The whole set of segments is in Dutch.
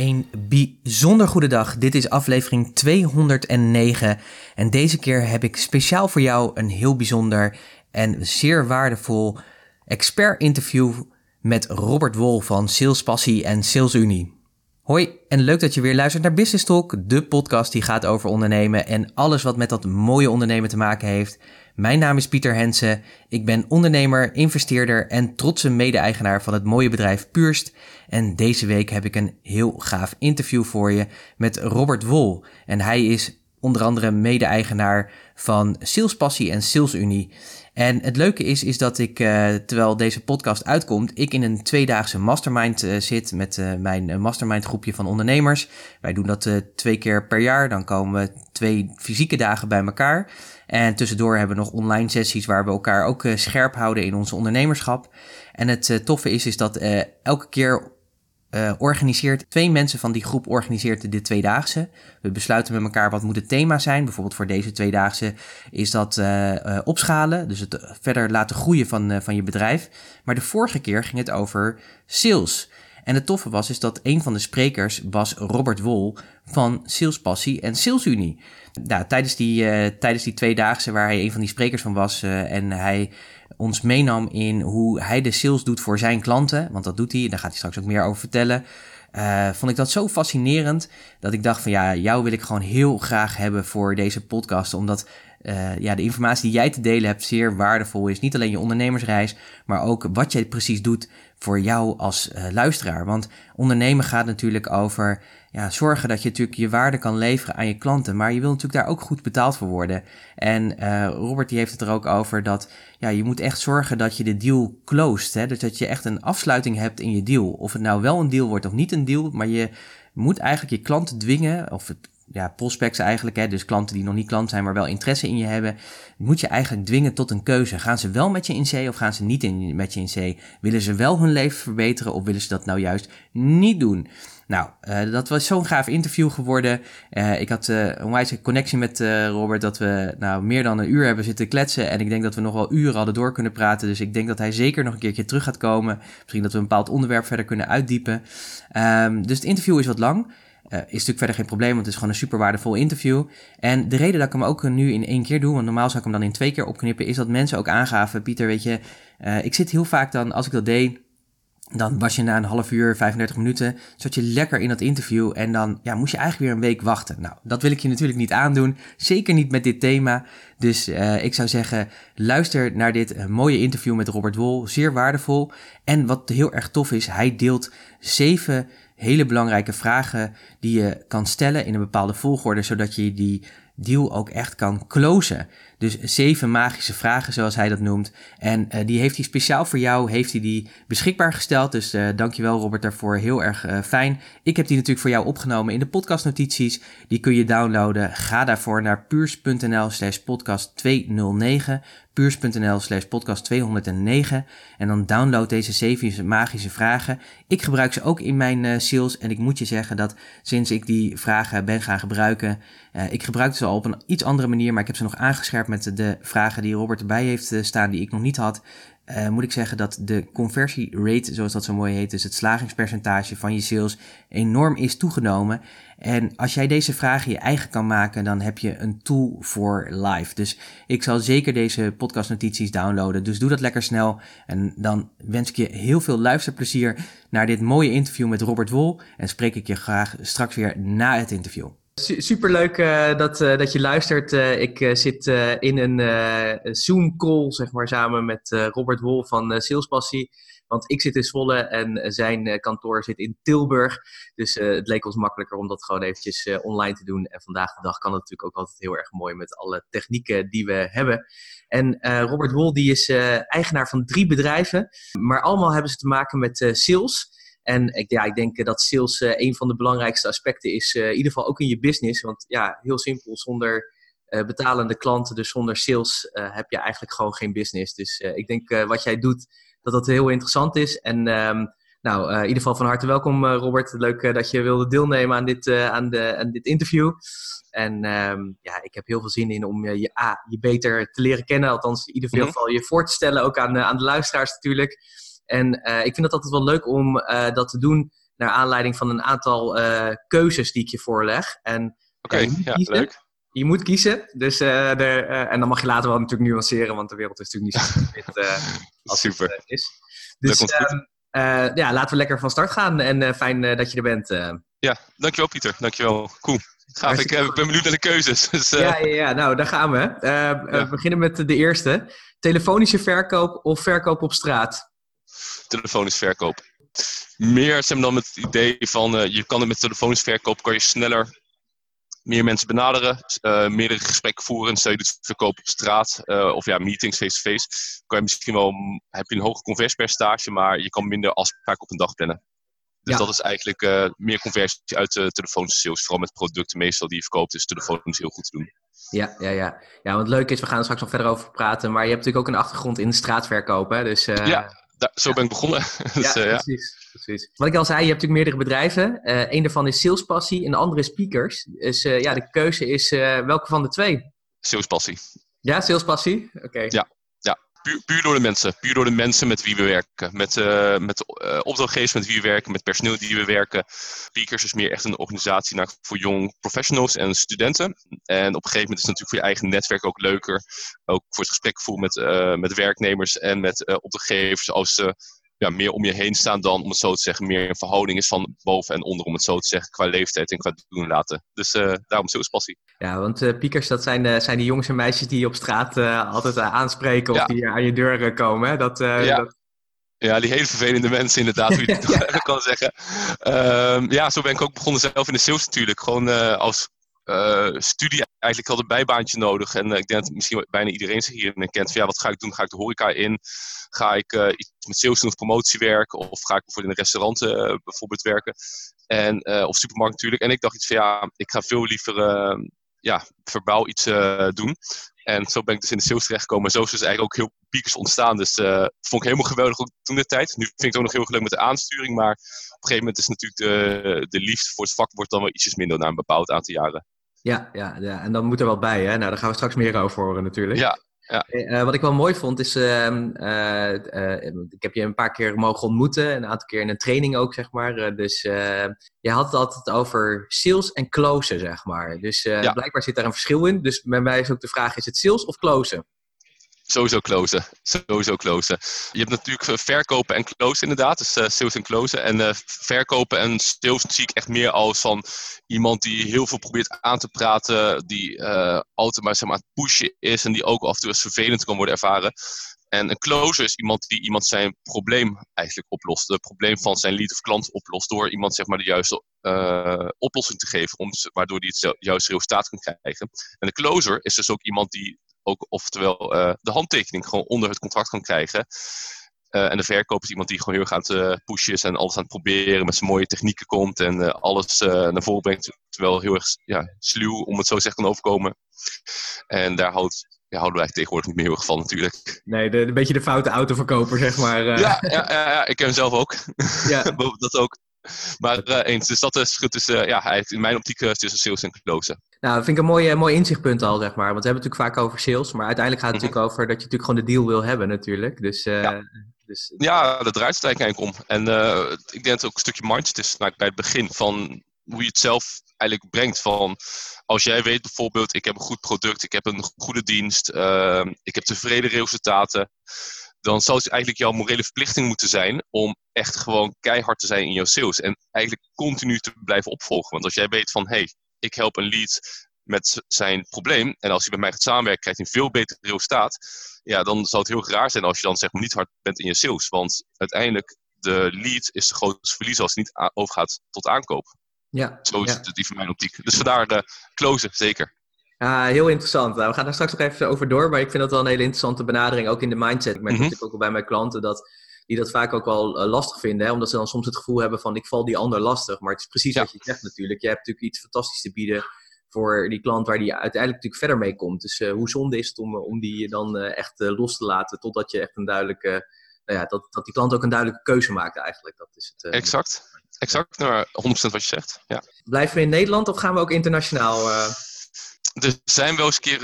Een bijzonder goede dag. Dit is aflevering 209. En deze keer heb ik speciaal voor jou een heel bijzonder en zeer waardevol expert-interview met Robert Wol van Sales Passie en Sales Unie. Hoi en leuk dat je weer luistert naar Business Talk, de podcast die gaat over ondernemen en alles wat met dat mooie ondernemen te maken heeft. Mijn naam is Pieter Hensen. Ik ben ondernemer, investeerder en trotse mede-eigenaar van het mooie bedrijf Purst. En deze week heb ik een heel gaaf interview voor je met Robert Wol. En hij is onder andere mede-eigenaar van Salespassie en Salesunie. En het leuke is, is dat ik, uh, terwijl deze podcast uitkomt, ik in een tweedaagse mastermind uh, zit met uh, mijn mastermind groepje van ondernemers. Wij doen dat twee keer per jaar. Dan komen we twee fysieke dagen bij elkaar. En tussendoor hebben we nog online sessies waar we elkaar ook scherp houden in onze ondernemerschap. En het toffe is, is dat elke keer organiseert, twee mensen van die groep organiseert de tweedaagse. We besluiten met elkaar wat moet het thema zijn. Bijvoorbeeld voor deze tweedaagse is dat opschalen, dus het verder laten groeien van, van je bedrijf. Maar de vorige keer ging het over sales. En het toffe was is dat een van de sprekers was Robert Wol van Salespassie en Salesunie. Nou, tijdens, die, tijdens die tweedaagse waar hij een van die sprekers van was en hij ons meenam in hoe hij de sales doet voor zijn klanten. Want dat doet hij, daar gaat hij straks ook meer over vertellen. Uh, vond ik dat zo fascinerend dat ik dacht van ja, jou wil ik gewoon heel graag hebben voor deze podcast. Omdat ja, de informatie die jij te delen hebt zeer waardevol is. Niet alleen je ondernemersreis, maar ook wat jij precies doet voor jou als luisteraar. Want ondernemen gaat natuurlijk over ja, zorgen dat je natuurlijk je waarde kan leveren aan je klanten. Maar je wil natuurlijk daar ook goed betaald voor worden. En uh, Robert die heeft het er ook over dat ja, je moet echt zorgen dat je de deal closed. Hè? Dus dat je echt een afsluiting hebt in je deal. Of het nou wel een deal wordt of niet een deal. Maar je moet eigenlijk je klanten dwingen, of het ja, prospects eigenlijk, hè, dus klanten die nog niet klant zijn, maar wel interesse in je hebben, moet je eigenlijk dwingen tot een keuze. Gaan ze wel met je in zee of gaan ze niet in, met je in zee? Willen ze wel hun leven verbeteren of willen ze dat nou juist niet doen? Nou, uh, dat was zo'n gaaf interview geworden. Uh, ik had uh, een wijze connectie met Robert dat we nou, meer dan een uur hebben zitten kletsen. En ik denk dat we nog wel uren hadden door kunnen praten. Dus ik denk dat hij zeker nog een keertje terug gaat komen. Misschien dat we een bepaald onderwerp verder kunnen uitdiepen. Um, dus het interview is wat lang. Is natuurlijk verder geen probleem, want het is gewoon een super waardevol interview. En de reden dat ik hem ook nu in één keer doe, want normaal zou ik hem dan in twee keer opknippen, is dat mensen ook aangaven, Pieter, weet je, ik zit heel vaak dan, als ik dat deed, dan was je na een half uur, 35 minuten, zat je lekker in dat interview en dan ja, moest je eigenlijk weer een week wachten. Nou, dat wil ik je natuurlijk niet aandoen, zeker niet met dit thema. Dus uh, ik zou zeggen, luister naar dit mooie interview met Robert Wol, zeer waardevol. En wat heel erg tof is, hij deelt zeven hele belangrijke vragen die je kan stellen in een bepaalde volgorde, zodat je die deal ook echt kan closen. Dus zeven magische vragen, zoals hij dat noemt. En uh, die heeft hij speciaal voor jou, heeft hij die beschikbaar gesteld. Dus uh, dankjewel Robert daarvoor, heel erg uh, fijn. Ik heb die natuurlijk voor jou opgenomen in de podcastnotities. Die kun je downloaden. Ga daarvoor naar puurs.nl slash podcast 209 puurs.nl slash podcast 209 en dan download deze zeven magische vragen. Ik gebruik ze ook in mijn sales en ik moet je zeggen dat sinds ik die vragen ben gaan gebruiken, uh, ik gebruik ze al op een iets andere manier, maar ik heb ze nog aangescherpt met de vragen die Robert erbij heeft uh, staan die ik nog niet had. Uh, moet ik zeggen dat de conversierate, zoals dat zo mooi heet, dus het slagingspercentage van je sales, enorm is toegenomen. En als jij deze vragen je eigen kan maken, dan heb je een tool voor live. Dus ik zal zeker deze podcastnotities downloaden. Dus doe dat lekker snel. En dan wens ik je heel veel luisterplezier naar dit mooie interview met Robert Wol. En spreek ik je graag straks weer na het interview. Superleuk uh, dat, uh, dat je luistert. Uh, ik zit in een Zoom-call, zeg maar, samen met Robert Wol van Salespassie. Want ik zit in Zwolle en zijn kantoor zit in Tilburg. Dus het leek ons makkelijker om dat gewoon eventjes online te doen. En vandaag de dag kan het natuurlijk ook altijd heel erg mooi met alle technieken die we hebben. En Robert Wol die is eigenaar van drie bedrijven. Maar allemaal hebben ze te maken met sales. En ik, ja, ik denk dat sales uh, een van de belangrijkste aspecten is, uh, in ieder geval ook in je business. Want ja, heel simpel, zonder betalende klanten. Dus zonder sales heb je eigenlijk gewoon geen business. Dus ik denk wat jij doet, dat dat heel interessant is. En ehm, nou, in ieder geval van harte welkom Robert. Leuk dat je wilde deelnemen aan dit, aan de, aan dit interview. En um, ja, ik heb heel veel zin in om je, A, je beter te leren kennen. Althans, in ieder geval mhm. je voor te stellen, ook aan, aan de luisteraars natuurlijk. En ik vind het altijd wel leuk om dat te doen naar aanleiding van een aantal uh, keuzes die ik je voorleg. En, Oké, ja, leuk. Je moet kiezen. Dus, de, en dan mag je later wel natuurlijk nuanceren, want de wereld is natuurlijk niet zo fit als Super. het is. Dus ehm, ja, laten we lekker van start gaan. En fijn dat je er bent. Ja, dankjewel Pieter. Dankjewel. Cool. Gaaf, ik ben benieuwd naar de keuzes. Dus, ja, ja, ja, nou daar gaan we. We beginnen met de eerste. Telefonische verkoop of verkoop op straat? Telefonisch verkoop meer zeg dan met het idee van uh, je kan het met telefonisch verkoop kan je sneller meer mensen benaderen, uh, meerdere gesprekken voeren. Stel je doet verkoop op straat uh, of ja, meetings face-to-face, kan je misschien wel heb je een hoger conversiepercentage, maar je kan minder afspraken op een dag plannen. Dus dat is eigenlijk uh, meer conversie uit de telefonische sales. Vooral met producten meestal die je verkoopt, is telefonisch heel goed te doen. Ja, ja, ja. ja, want leuk is, we gaan er straks nog verder over praten. Maar je hebt natuurlijk ook een achtergrond in de straatverkoop. Hè? Dus, ja, zo ben ik begonnen. dus, ja, precies precies. Wat ik al zei, je hebt natuurlijk meerdere bedrijven. Uh, een daarvan is salespassie en de andere is speakers. Dus uh, ja, de keuze is welke van de twee? Salespassie. Ja, salespassie? Oké. Ja. Puur, door de mensen. Puur door de mensen met wie we werken. Met, met opdrachtgevers met wie we werken, met personeel die we werken. Speakers is meer echt een organisatie naar, voor jong professionals en studenten. En op een gegeven moment is het natuurlijk voor je eigen netwerk ook leuker. Ook voor het gesprek voeren met, met werknemers en met opdrachtgevers als ze ja, meer om je heen staan dan, om het zo te zeggen, meer een verhouding is van boven en onder, om het zo te zeggen, qua leeftijd en qua doen laten. Dus uh, daarom is passie. Ja, want uh, piekers, dat zijn, uh, zijn die jongens en meisjes die je op straat altijd aanspreken of die aan je deur komen. Dat, ja. Dat... Ja, die hele vervelende mensen inderdaad, hoe je het kan zeggen. Um, ja, zo ben ik ook begonnen zelf in de sales natuurlijk. Gewoon als studie eigenlijk had een bijbaantje nodig. En uh, ik denk dat misschien bijna iedereen zich hierin kent. Van, ja, wat ga ik doen? Ga ik de horeca in? Ga ik uh, iets met sales doen of promotie werken? Of ga ik bijvoorbeeld in een restaurant bijvoorbeeld werken? En, of supermarkt natuurlijk. En ik dacht iets van ja, ik ga veel liever ja, verbaal iets doen. En zo ben ik dus in de sales terechtgekomen. En zo is dus eigenlijk ook heel piekers ontstaan. Dus uh, vond ik helemaal geweldig ook toen de tijd. Nu vind ik het ook nog heel leuk met de aansturing. Maar op een gegeven moment is natuurlijk de, de liefde voor het vak wordt dan wel ietsjes minder na een bepaald aantal jaren. Ja, ja, ja, en dan moet er wel bij, hè? Nou, daar gaan we straks meer over horen natuurlijk. Ja, ja. Uh, wat ik wel mooi vond is, uh, uh, ik heb je een paar keer mogen ontmoeten, een aantal keer in een training ook, zeg maar. dus je had het altijd over sales en closen, zeg maar. Dus blijkbaar zit daar een verschil in. Dus bij mij is ook de vraag, is het sales of closen? Sowieso closen. Sowieso closen. Je hebt natuurlijk eh, verkopen en closen inderdaad. Dus uh, sales en closen. En uh, verkopen en sales zie ik echt meer als van iemand die heel veel probeert aan te praten. Die altijd maar, zeg maar aan het pushen is. En die ook af en toe als vervelend kan worden ervaren. En een closer is iemand die iemand zijn probleem eigenlijk oplost. Het probleem van zijn lead of klant oplost. Door iemand zeg maar de juiste oplossing te geven. Om, waardoor hij het juiste resultaat kan krijgen. En de closer is dus ook iemand die ook oftewel uh, de handtekening gewoon onder het contract kan krijgen. Uh, en de verkoper is iemand die gewoon heel erg aan het uh, pushen is en alles aan het proberen met zijn mooie technieken komt en alles naar voren brengt. Terwijl heel erg ja, sluw, om het zo te zeggen, kan overkomen. En daar houdt, ja, houden wij tegenwoordig niet meer heel erg van natuurlijk. Nee, de, een beetje de foute autoverkoper, zeg maar. Ja, ja, ja, ja, ik ken hem zelf ook. Ja. dat ook. Maar eens, dus dat is goed. Dus ja, in mijn optiek tussen sales en closen. Nou, dat vind ik een mooi, mooi inzichtpunt al, zeg maar. Want we hebben het natuurlijk vaak over sales, maar uiteindelijk gaat het mhm. natuurlijk over dat je natuurlijk gewoon de deal wil hebben, natuurlijk. Dus, ja. dus... ja, dat draait het eigenlijk om. En ik denk dat het ook een stukje mindset is nou, bij het begin van hoe je het zelf eigenlijk brengt. Van als jij weet bijvoorbeeld, ik heb een goed product, ik heb een goede dienst, ik heb tevreden resultaten dan zou het eigenlijk jouw morele verplichting moeten zijn om echt gewoon keihard te zijn in jouw sales. En eigenlijk continu te blijven opvolgen. Want als jij weet van, hé, hey, ik help een lead met zijn probleem. En als hij bij mij gaat samenwerken, krijgt hij een veel beter resultaat. Ja, dan zou het heel raar zijn als je dan zeg maar niet hard bent in je sales. Want uiteindelijk, de lead is de grootste verlies als het niet overgaat tot aankoop. Ja, Zo is het die van mijn optiek. Dus vandaar de closen, zeker. Ja, heel interessant. Nou, we gaan daar straks nog even over door. Maar ik vind dat wel een hele interessante benadering, ook in de mindset. Ik merk mm natuurlijk ook bij mijn klanten dat die dat vaak ook wel eh, lastig vinden. Hè? Omdat ze dan soms het gevoel hebben van ik val die ander lastig. Maar het is precies wat je zegt natuurlijk. Je hebt natuurlijk iets fantastisch te bieden voor die klant waar die uiteindelijk natuurlijk verder mee komt. Dus hoe zonde is het om, om die dan echt los te laten totdat je echt een duidelijke, nou ja, dat, dat die klant ook een duidelijke keuze maakt eigenlijk. Dat is het, exact, exact, nou, 100% wat je zegt. Ja. Blijven we in Nederland of gaan we ook internationaal? Er zijn wel eens een keer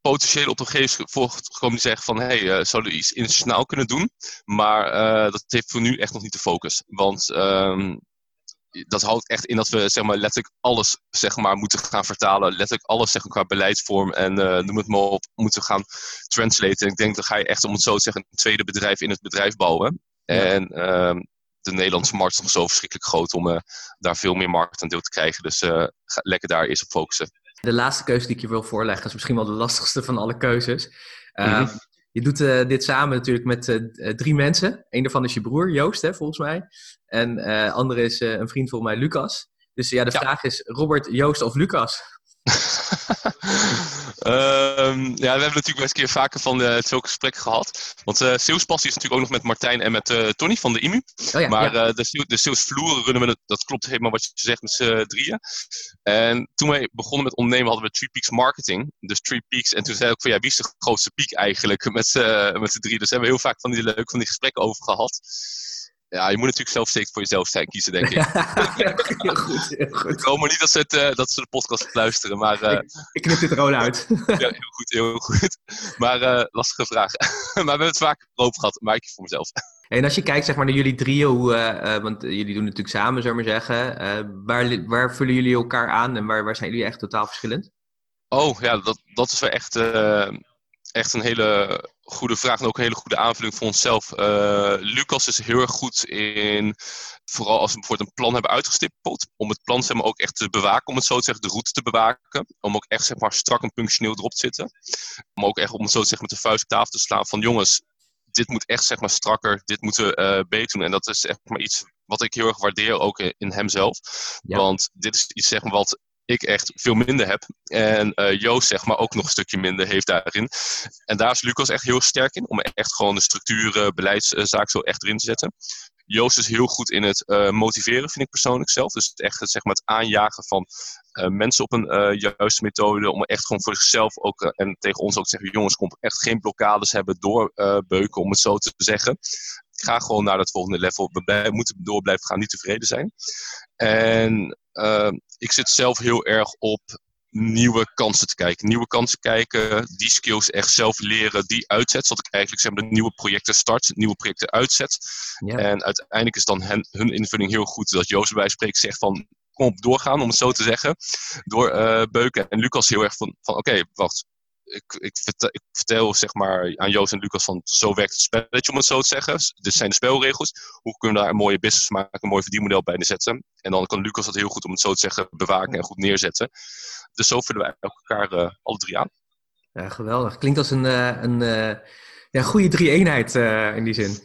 potentiële opdrachtgevers voorgekomen die zeggen van hé, hey, uh, zouden we iets internationaal kunnen doen? Maar uh, dat heeft voor nu echt nog niet de focus. Want um, dat houdt echt in dat we zeg maar, letterlijk alles zeg maar, moeten gaan vertalen. Letterlijk alles zeg maar, qua beleidsvorm en uh, noem het maar op, moeten gaan translaten. En ik denk dat ga je echt, om het zo te zeggen, een tweede bedrijf in het bedrijf bouwen. Ja. En uh, de Nederlandse markt is nog zo verschrikkelijk groot om uh, daar veel meer marktaandeel te krijgen. Dus ga lekker daar eerst op focussen. De laatste keuze die ik je wil voorleggen is misschien wel de lastigste van alle keuzes. Uh, Je doet uh, dit samen natuurlijk met uh, drie mensen. Eén daarvan is je broer, Joost, hè, volgens mij. En andere is een vriend volgens mij, Lucas. Dus ja, de ja. vraag is Robert, Joost of Lucas? um, ja, we hebben natuurlijk wel eens een keer vaker van uh, zulke gesprekken gehad. Want uh, salespassie is natuurlijk ook nog met Martijn en met uh, Tony van de IMU. Oh ja, maar ja. de, de salesvloeren runnen we, dat klopt helemaal wat je zegt met z'n drieën. En toen wij begonnen met ondernemen hadden we Three Peaks Marketing. Dus Three Peaks. En toen zei ik van ja, wie is de grootste piek eigenlijk met z'n drie. Dus hebben we heel vaak van die leuke van die gesprekken over gehad. Ja, je moet natuurlijk zelf zeker voor jezelf zijn kiezen, denk ik. heel goed, heel goed. Ik hoop maar niet dat ze, het, uh, dat ze de podcast luisteren, maar... Uh, ik, ik knip dit gewoon uit. ja, heel goed, heel goed. Maar uh, lastige vraag. maar we hebben het vaak over gehad, maar ik voor mezelf. En als je kijkt zeg maar, naar jullie drieën, hoe, want jullie doen het natuurlijk samen, zou ik maar zeggen. waar, waar vullen jullie elkaar aan en waar, waar zijn jullie echt totaal verschillend? Oh, ja, dat, dat is wel echt echt een hele goede vraag en ook een hele goede aanvulling voor onszelf. Uh, Lucas is heel erg goed in, vooral als we bijvoorbeeld een plan hebben uitgestippeld, om het plan zeg maar, ook echt te bewaken, om het zo te zeggen, de route te bewaken. Om ook echt zeg maar, strak en functioneel erop te zitten. Om ook echt, om het zo te zeggen, met de vuist op tafel te slaan van jongens, dit moet echt zeg maar strakker, dit moeten we uh, beter doen. En dat is echt maar iets wat ik heel erg waardeer ook in hemzelf. Ja. Want dit is iets zeg maar, wat ik echt veel minder heb. En uh, Joost, zeg maar, ook nog een stukje minder heeft daarin. En daar is Lucas echt heel sterk in, om echt gewoon de structuren, beleidszaak zo echt erin te zetten. Joost is heel goed in het uh, motiveren, vind ik persoonlijk zelf. Dus echt zeg maar, het aanjagen van uh, mensen op een juiste methode. Om echt gewoon voor zichzelf ook en tegen ons ook te zeggen: jongens, kom echt geen blokkades hebben, doorbeuken, om het zo te zeggen. Ga gewoon naar dat volgende level. We moeten door blijven gaan, niet tevreden zijn. En ik zit zelf heel erg op nieuwe kansen te kijken. Nieuwe kansen kijken, die skills echt zelf leren, die uitzet. Zodat ik eigenlijk zeg maar, de nieuwe projecten start, nieuwe projecten uitzet. Ja. En uiteindelijk is dan hen, hun invulling heel goed. Dat Joost bij spreekt zegt van, kom op doorgaan, om het zo te zeggen. Door uh, Beuken. En Lucas heel erg van, van oké, okay, wacht ik, ik, vertel, zeg maar aan Joost en Lucas van zo werkt het spelletje om het zo te zeggen. Dit zijn de spelregels. Hoe kunnen we daar een mooie business maken, een mooi verdienmodel bij zetten. En dan kan Lucas dat heel goed om het zo te zeggen bewaken en goed neerzetten. Dus zo vullen wij elkaar uh, alle drie aan. Ja, geweldig. Klinkt als een, uh, een uh, ja, goede drie-eenheid in die zin.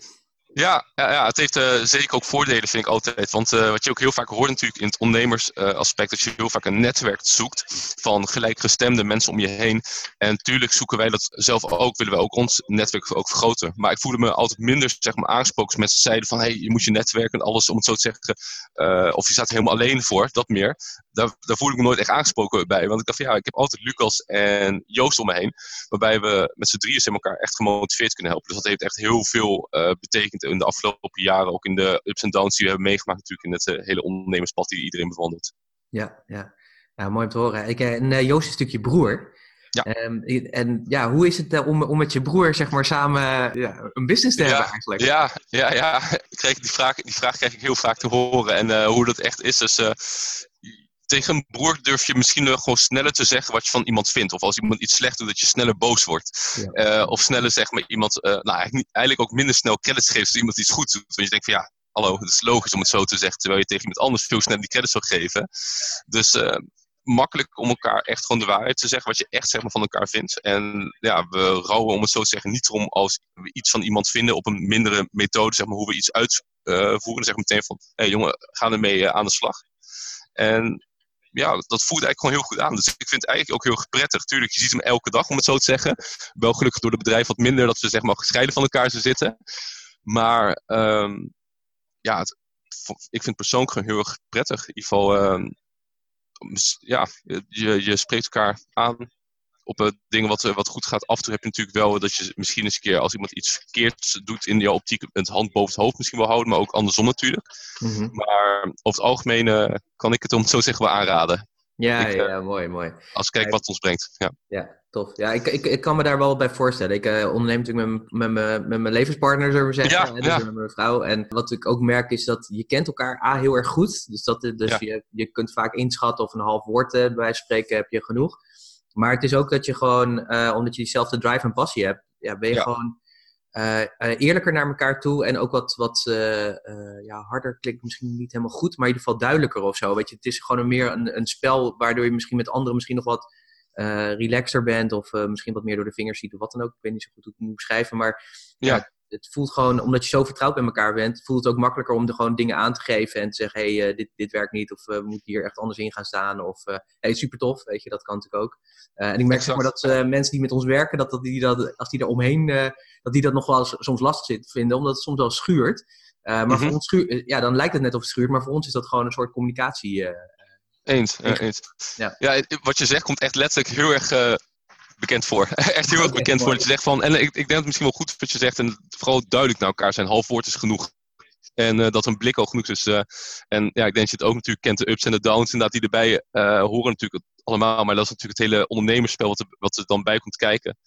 Ja, ja, ja, het heeft uh, zeker ook voordelen, vind ik altijd. Want uh, wat je ook heel vaak hoort natuurlijk in het ondernemersaspect, uh, dat je heel vaak een netwerk zoekt van gelijkgestemde mensen om je heen. En natuurlijk zoeken wij dat zelf ook, willen wij ook ons netwerk ook vergroten. Maar ik voelde me altijd minder zeg maar, aangesproken als mensen zeiden van, hey, je moet je netwerk en alles, om het zo te zeggen, uh, of je staat helemaal alleen voor, dat meer. Daar, daar voelde ik me nooit echt aangesproken bij. Want ik dacht van, ja, ik heb altijd Lucas en Joost om me heen, waarbij we met z'n drieën elkaar echt gemotiveerd kunnen helpen. Dus dat heeft echt heel veel betekend in de afgelopen jaren, ook in de ups en downs die we hebben meegemaakt, natuurlijk in het uh, hele ondernemerspad die iedereen bewandelt. Ja, ja. ja mooi om te horen. Ik, en uh, Joost is een stukje broer. Ja. Um, en ja, hoe is het uh, om, om met je broer zeg maar, samen ja, een business te ja, hebben eigenlijk? Ja, ja, ja. Ik kreeg die, vraag, die vraag krijg ik heel vaak te horen. En hoe dat echt is. Dus tegen een broer durf je misschien wel gewoon sneller te zeggen wat je van iemand vindt. Of als iemand iets slecht doet, dat je sneller boos wordt. Ja. Uh, of sneller zeg maar iemand, uh, nou eigenlijk, eigenlijk, ook minder snel credits geeft als iemand iets goed doet. Want je denkt van ja, hallo, het is logisch om het zo te zeggen. Terwijl je tegen iemand anders veel sneller die credits zou geven. Dus uh, makkelijk om elkaar echt gewoon de waarheid te zeggen. Wat je echt zeg maar, van elkaar vindt. En ja, we rouwen om het zo te zeggen niet om als we iets van iemand vinden op een mindere methode. Zeg maar, hoe we iets uitvoeren. zeg meteen van, hé hey, jongen, ga ermee aan de slag. En ja, dat voelt eigenlijk gewoon heel goed aan. Dus ik vind het eigenlijk ook heel prettig. Tuurlijk, je ziet hem elke dag, om het zo te zeggen. Wel gelukkig door het bedrijf wat minder dat we zeg maar gescheiden van elkaar zitten. Maar um, ja, ik vind het persoonlijk gewoon heel erg prettig. In ieder geval, um, ja, je, je spreekt elkaar aan op uh, dingen wat, wat goed gaat. Af en toe heb je natuurlijk wel dat je misschien eens een keer als iemand iets verkeerd doet in jouw optiek het hand boven het hoofd misschien wel houden, maar ook andersom natuurlijk. Mhm. Maar over het algemeen kan ik het om het zo zeggen wel aanraden. Ja, ja, mooi, mooi. Als kijk wat het ons brengt. Ja, ja tof. Ja, ik, ik, ik kan me daar wel bij voorstellen. Ik uh, onderneem natuurlijk met, met, met, met mijn levenspartner, zullen we zeggen. Ja, dus met mijn vrouw. En wat ik ook merk is dat je kent elkaar A, heel erg goed. Dus, dat, dus je, je kunt vaak inschatten of een half woord bij spreken heb je genoeg. Maar het is ook dat je gewoon, uh, omdat je diezelfde drive en passie hebt, ja, ben je gewoon eerlijker naar elkaar toe. En ook wat, wat ja, harder klinkt misschien niet helemaal goed, maar in ieder geval duidelijker of zo. Weet je, het is gewoon een meer een, een spel waardoor je misschien met anderen misschien nog wat relaxer bent of misschien wat meer door de vingers ziet of wat dan ook. Ik weet niet zo goed hoe ik het moet beschrijven, maar ja. Het voelt gewoon, omdat je zo vertrouwd met elkaar bent, voelt het ook makkelijker om er gewoon dingen aan te geven en te zeggen, hé, hey, uh, dit, dit werkt niet of we moeten hier echt anders in gaan staan of hé, hey, super tof, weet je, dat kan natuurlijk ook. en ik merk zeg maar dat mensen die met ons werken, dat, dat die dat, als die er omheen, dat die dat nog wel eens, soms lastig zit vinden, omdat het soms wel schuurt. maar voor mhm. ons schuurt, ja, dan lijkt het net of het schuurt, maar voor ons is dat gewoon een soort communicatie eens, eens. Ja. ja, wat je zegt komt echt letterlijk heel erg bekend voor. echt heel erg bekend voor. Dat je zegt van, en ik, ik denk dat het misschien wel goed is wat je zegt. En vooral duidelijk naar elkaar zijn. Half woord is genoeg. En uh, dat een blik al genoeg is. Uh, en ja, ik denk dat je het ook natuurlijk kent. De ups en de downs inderdaad die erbij horen natuurlijk allemaal. Maar dat is natuurlijk het hele ondernemerspel wat er, wat er dan bij komt kijken.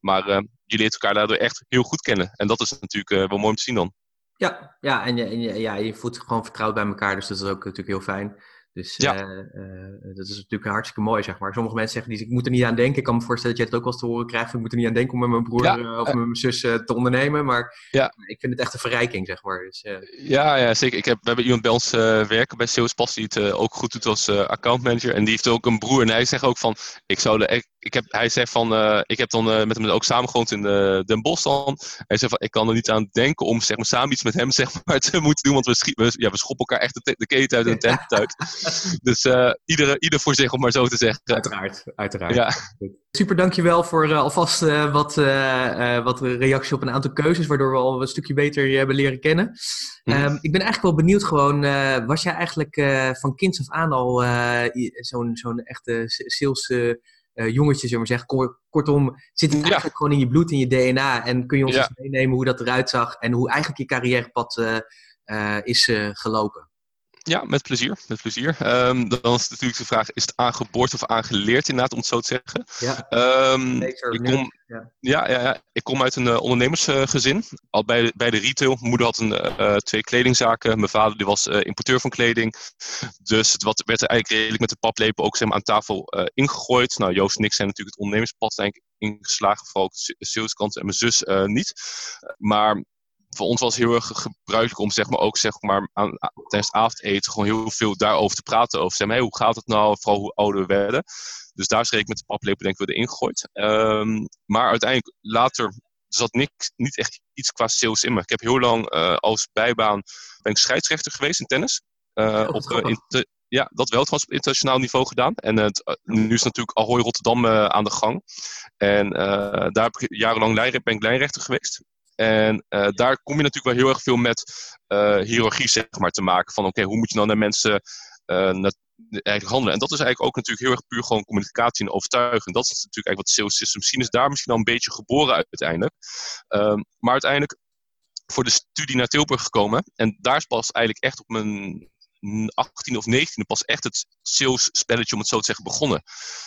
Maar je leert elkaar daardoor echt heel goed kennen. En dat is natuurlijk wel mooi om te zien dan. Ja, ja en, je, en je, ja, je voelt gewoon vertrouwd bij elkaar. Dus dat is ook natuurlijk heel fijn. Dus ja. Uh, uh, dat is natuurlijk hartstikke mooi, zeg maar. Sommige mensen zeggen, die, ik moet er niet aan denken. Ik kan me voorstellen dat jij het ook wel eens te horen krijgt. Ik moet er niet aan denken om met mijn broer uh, of met mijn zus te ondernemen. Maar ja. ik vind het echt een verrijking, zeg maar. Dus, ja, ja, zeker. Ik heb, we hebben iemand bij ons werken bij Salespass die het ook goed doet als accountmanager. En die heeft ook een broer. En hij zegt ook van, ik zou de, ik heb, hij zegt van, uh, ik heb dan uh, met hem ook samen gewoond in uh, Den Bosch dan. Hij zegt van, ik kan er niet aan denken om zeg maar, samen iets met hem zeg maar, te moeten doen. Want we, schiet, we, ja, we schoppen elkaar echt de, de keten uit en de tent uit. dus ieder, ieder voor zich, om maar zo te zeggen. Uiteraard, uiteraard. Ja. Super, dankjewel voor alvast wat, wat reactie op een aantal keuzes. Waardoor we al een stukje beter je hebben leren kennen. Mhm. Um, ik ben eigenlijk wel benieuwd gewoon, was jij eigenlijk van kinds af aan al zo'n zo'n echte sales uh, jongetje, zeg maar zeggen. Kortom, zit het eigenlijk gewoon in je bloed, in je DNA. En kun je ons eens meenemen hoe dat eruit zag en hoe eigenlijk je carrièrepad uh, is gelopen? Ja, met plezier. Met plezier. Um, dan is natuurlijk de vraag: is het aangeboord of aangeleerd, inderdaad, om het zo te zeggen? Ja. Um, ik, kom, ja. Ja, ja, ik kom uit een uh, ondernemersgezin. al bij de, bij de retail. Mijn moeder had een, uh, twee kledingzaken. Mijn vader die was uh, importeur van kleding. Dus het wat, werd er eigenlijk redelijk met de paplepel ook zeg maar, aan tafel ingegooid. Nou, Joost en ik zijn natuurlijk het ondernemerspad ingeslagen. Vooral de saleskant en mijn zus niet. Maar voor ons was het heel erg gebruikelijk om zeg maar, ook zeg maar, aan, tijdens het avondeten gewoon heel veel daarover te praten. Over zeg maar, hey, hoe gaat het nou, vooral hoe ouder we werden. Dus daar is ik met de paplepel denk ik weer gegooid. Um, maar uiteindelijk later zat niks, niet echt iets qua sales in me. Ik heb heel lang uh, als bijbaan ben ik scheidsrechter geweest in tennis. Uh, op, uh, in ja, dat wel trouwens op internationaal niveau gedaan. En nu is natuurlijk Ahoy Rotterdam aan de gang. En daar heb ik jarenlang ben ik lijnrechter geweest. En uh, daar kom je natuurlijk wel heel erg veel met uh, hiërarchie zeg maar, te maken. Van oké, hoe moet je nou naar mensen uh, eigenlijk handelen? En dat is eigenlijk ook natuurlijk heel erg puur gewoon communicatie en overtuigen. Dat is natuurlijk eigenlijk wat sales systems zien. Is daar misschien al een beetje geboren uiteindelijk. Um, maar uiteindelijk voor de studie naar Tilburg gekomen. En daar is pas eigenlijk echt op mijn 18 of 19 pas echt het sales spelletje, om het zo te zeggen, begonnen.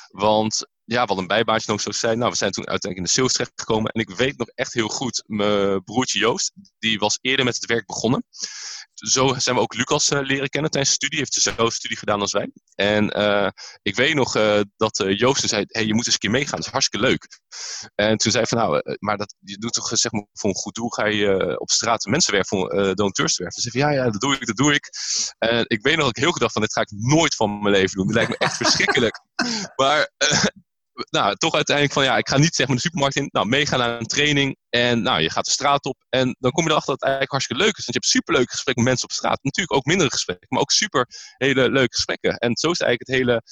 Want ja, wat een bijbaantje nog zo zijn. Nou, we zijn toen uiteindelijk in de sales terechtgekomen. En ik weet nog echt heel goed, mijn broertje Joost, die was eerder met het werk begonnen. Zo zijn we ook Lucas uh, leren kennen tijdens de studie. Heeft dezelfde studie gedaan als wij. En uh, ik weet nog uh, dat Joost zei, hey, je moet eens een keer meegaan. Dat is hartstikke leuk. En toen zei hij van, nou, maar dat, je doet toch zeg maar voor een goed doel. Ga je op straat mensen werven, voor donateurs te werven. Toen zei ja, ja, dat doe ik, dat doe ik. En ik weet nog dat ik heel gedacht van, dit ga ik nooit van mijn leven doen. Dit lijkt me echt verschrikkelijk. Maar nou, toch uiteindelijk van ja, ik ga niet zeg maar de supermarkt in. Nou, meegaan naar een training. En nou, je gaat de straat op. En dan kom je erachter dat het eigenlijk hartstikke leuk is. Want je hebt superleuke gesprekken met mensen op straat. Natuurlijk ook mindere gesprekken, maar ook super hele leuke gesprekken. En zo is eigenlijk het hele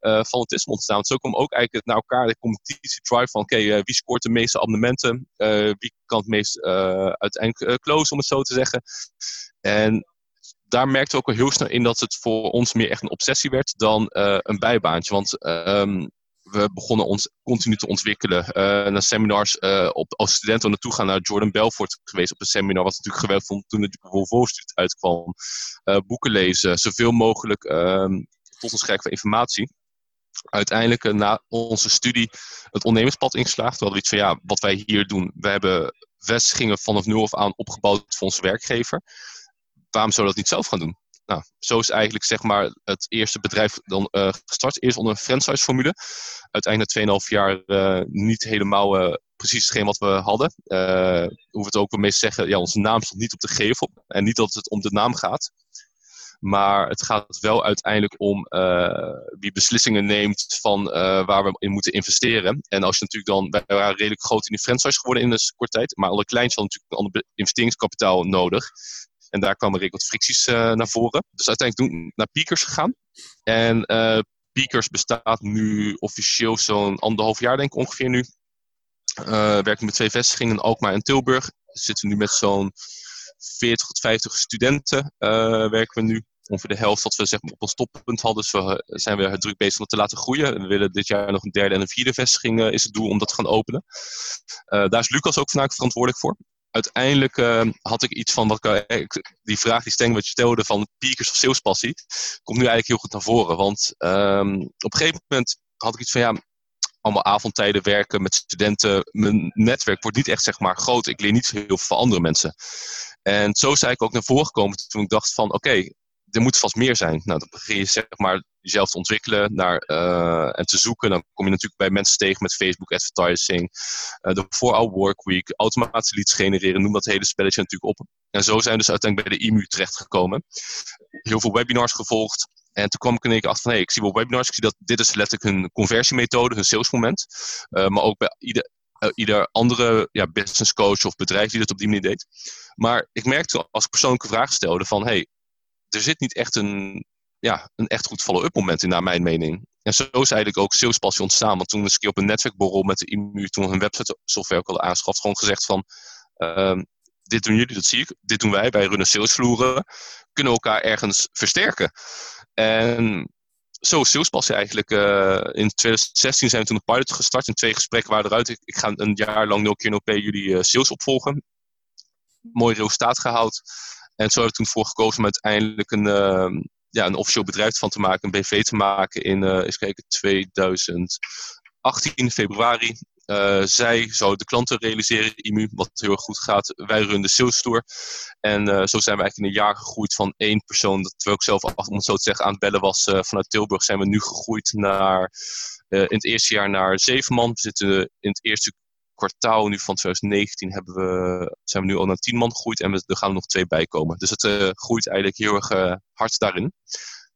uh, fanatisme ontstaan. Zo kwam ook eigenlijk het naar elkaar, de competitie drive van oké, uh, wie scoort de meeste abonnementen? Uh, wie kan het meest uiteindelijk close, om het zo te zeggen. En daar merkten we ook al heel snel in dat het voor ons meer echt een obsessie werd dan een bijbaantje. Want ehm, we begonnen ons continu te ontwikkelen. Uh, naar seminars uh, op, als studenten naartoe gaan naar Jordan Belfort geweest op een seminar. Wat natuurlijk geweldig vond toen de Volvo studie uitkwam. Uh, boeken lezen, zoveel mogelijk ehm, tot ons krijgen van informatie. Uiteindelijk na onze studie het ondernemerspad ingeslaagd. We hadden iets van ja, wat wij hier doen. We hebben vestigingen vanaf nul af aan opgebouwd voor onze werkgever. Waarom zouden we dat niet zelf gaan doen? Nou, zo is eigenlijk zeg maar, het eerste bedrijf dan uh, gestart. Eerst onder een franchise-formule. Uiteindelijk na 2,5 jaar uh, niet helemaal uh, precies hetgeen wat we hadden. Hoe we het ook wel meest zeggen, ja, onze naam stond niet op de gevel. En niet dat het om de naam gaat. Maar het gaat wel uiteindelijk om wie beslissingen neemt van waar we in moeten investeren. En als je natuurlijk dan, wij waren redelijk groot in de franchise geworden in een korte tijd. Maar alle kleintjes hadden natuurlijk een ander investeringskapitaal nodig. En daar kwamen redelijk wat fricties uh, naar voren. Dus uiteindelijk toen naar Piekers gegaan. En uh, Piekers bestaat nu officieel zo'n anderhalf jaar, denk ik ongeveer nu. Uh, werken met twee vestigingen in Alkmaar en Tilburg. We zitten nu met zo'n 40 tot 50 studenten. werken we nu. Ongeveer de helft dat we zeg maar, op een stoppunt hadden. Dus we zijn weer druk bezig om het te laten groeien. We willen dit jaar nog een derde en een vierde vestiging is het doel om dat te gaan openen. daar is Lucas ook vanuit verantwoordelijk voor uiteindelijk uh, had ik iets van wat ik, die vraag die Steng wat je stelde van piekers of salespassie, komt nu eigenlijk heel goed naar voren. Want um, op een gegeven moment had ik iets van ja, allemaal avondtijden werken met studenten. Mijn netwerk wordt niet echt zeg maar groot. Ik leer niet heel veel van andere mensen. En zo is eigenlijk ook naar voren gekomen toen ik dacht van oké, er moet vast meer zijn. Nou, dan begin je zeg maar jezelf te ontwikkelen naar, uh, en te zoeken. Dan kom je natuurlijk bij mensen tegen met Facebook advertising, uh, de 4-hour workweek, automatische leads genereren, noem dat hele spelletje natuurlijk op. En zo zijn we dus uiteindelijk bij de IMU terechtgekomen. Heel veel webinars gevolgd. En toen kwam ik in één keer achter van, hey, ik zie wel webinars, ik zie dat dit is letterlijk hun conversiemethode, hun salesmoment. Uh, maar ook bij ieder, ieder andere ja, business coach of bedrijf die dat op die manier deed. Maar ik merkte als ik persoonlijke vragen stelde van, hey, er zit niet echt een, ja, een echt goed follow-up moment in, naar mijn mening. En zo is eigenlijk ook salespassie ontstaan. Want toen is ik op een netwerkborrel met de IMU, toen hun website software ook hadden aangeschaft, gewoon gezegd van, uh, dit doen jullie, dat zie ik, dit doen wij, wij runnen salesvloeren, kunnen elkaar ergens versterken. En zo is salespassie eigenlijk. Uh, in 2016 zijn we toen een pilot gestart en twee gesprekken waren eruit. Ik, ga een jaar lang 0 keer 0 jullie uh, sales opvolgen. Mooi resultaat gehaald. En zo hebben we toen voor gekozen om uiteindelijk een, uh, ja, een officieel bedrijf van te maken, een BV te maken in, uh, eens kijken, 2018 februari. Uh, zij zou de klanten realiseren, IMU, wat heel erg goed gaat. Wij runnen de sales store. En uh, zo zijn we eigenlijk in een jaar gegroeid van één persoon. Terwijl ik zelf, om het zo te zeggen, aan het bellen was vanuit Tilburg, zijn we nu gegroeid naar, in het eerste jaar naar zeven man. We zitten in het eerste kwartaal nu van 2019 hebben we, zijn we nu al naar 10 man gegroeid en we, er gaan er nog twee bij komen. Dus het uh, groeit eigenlijk heel erg uh, hard daarin.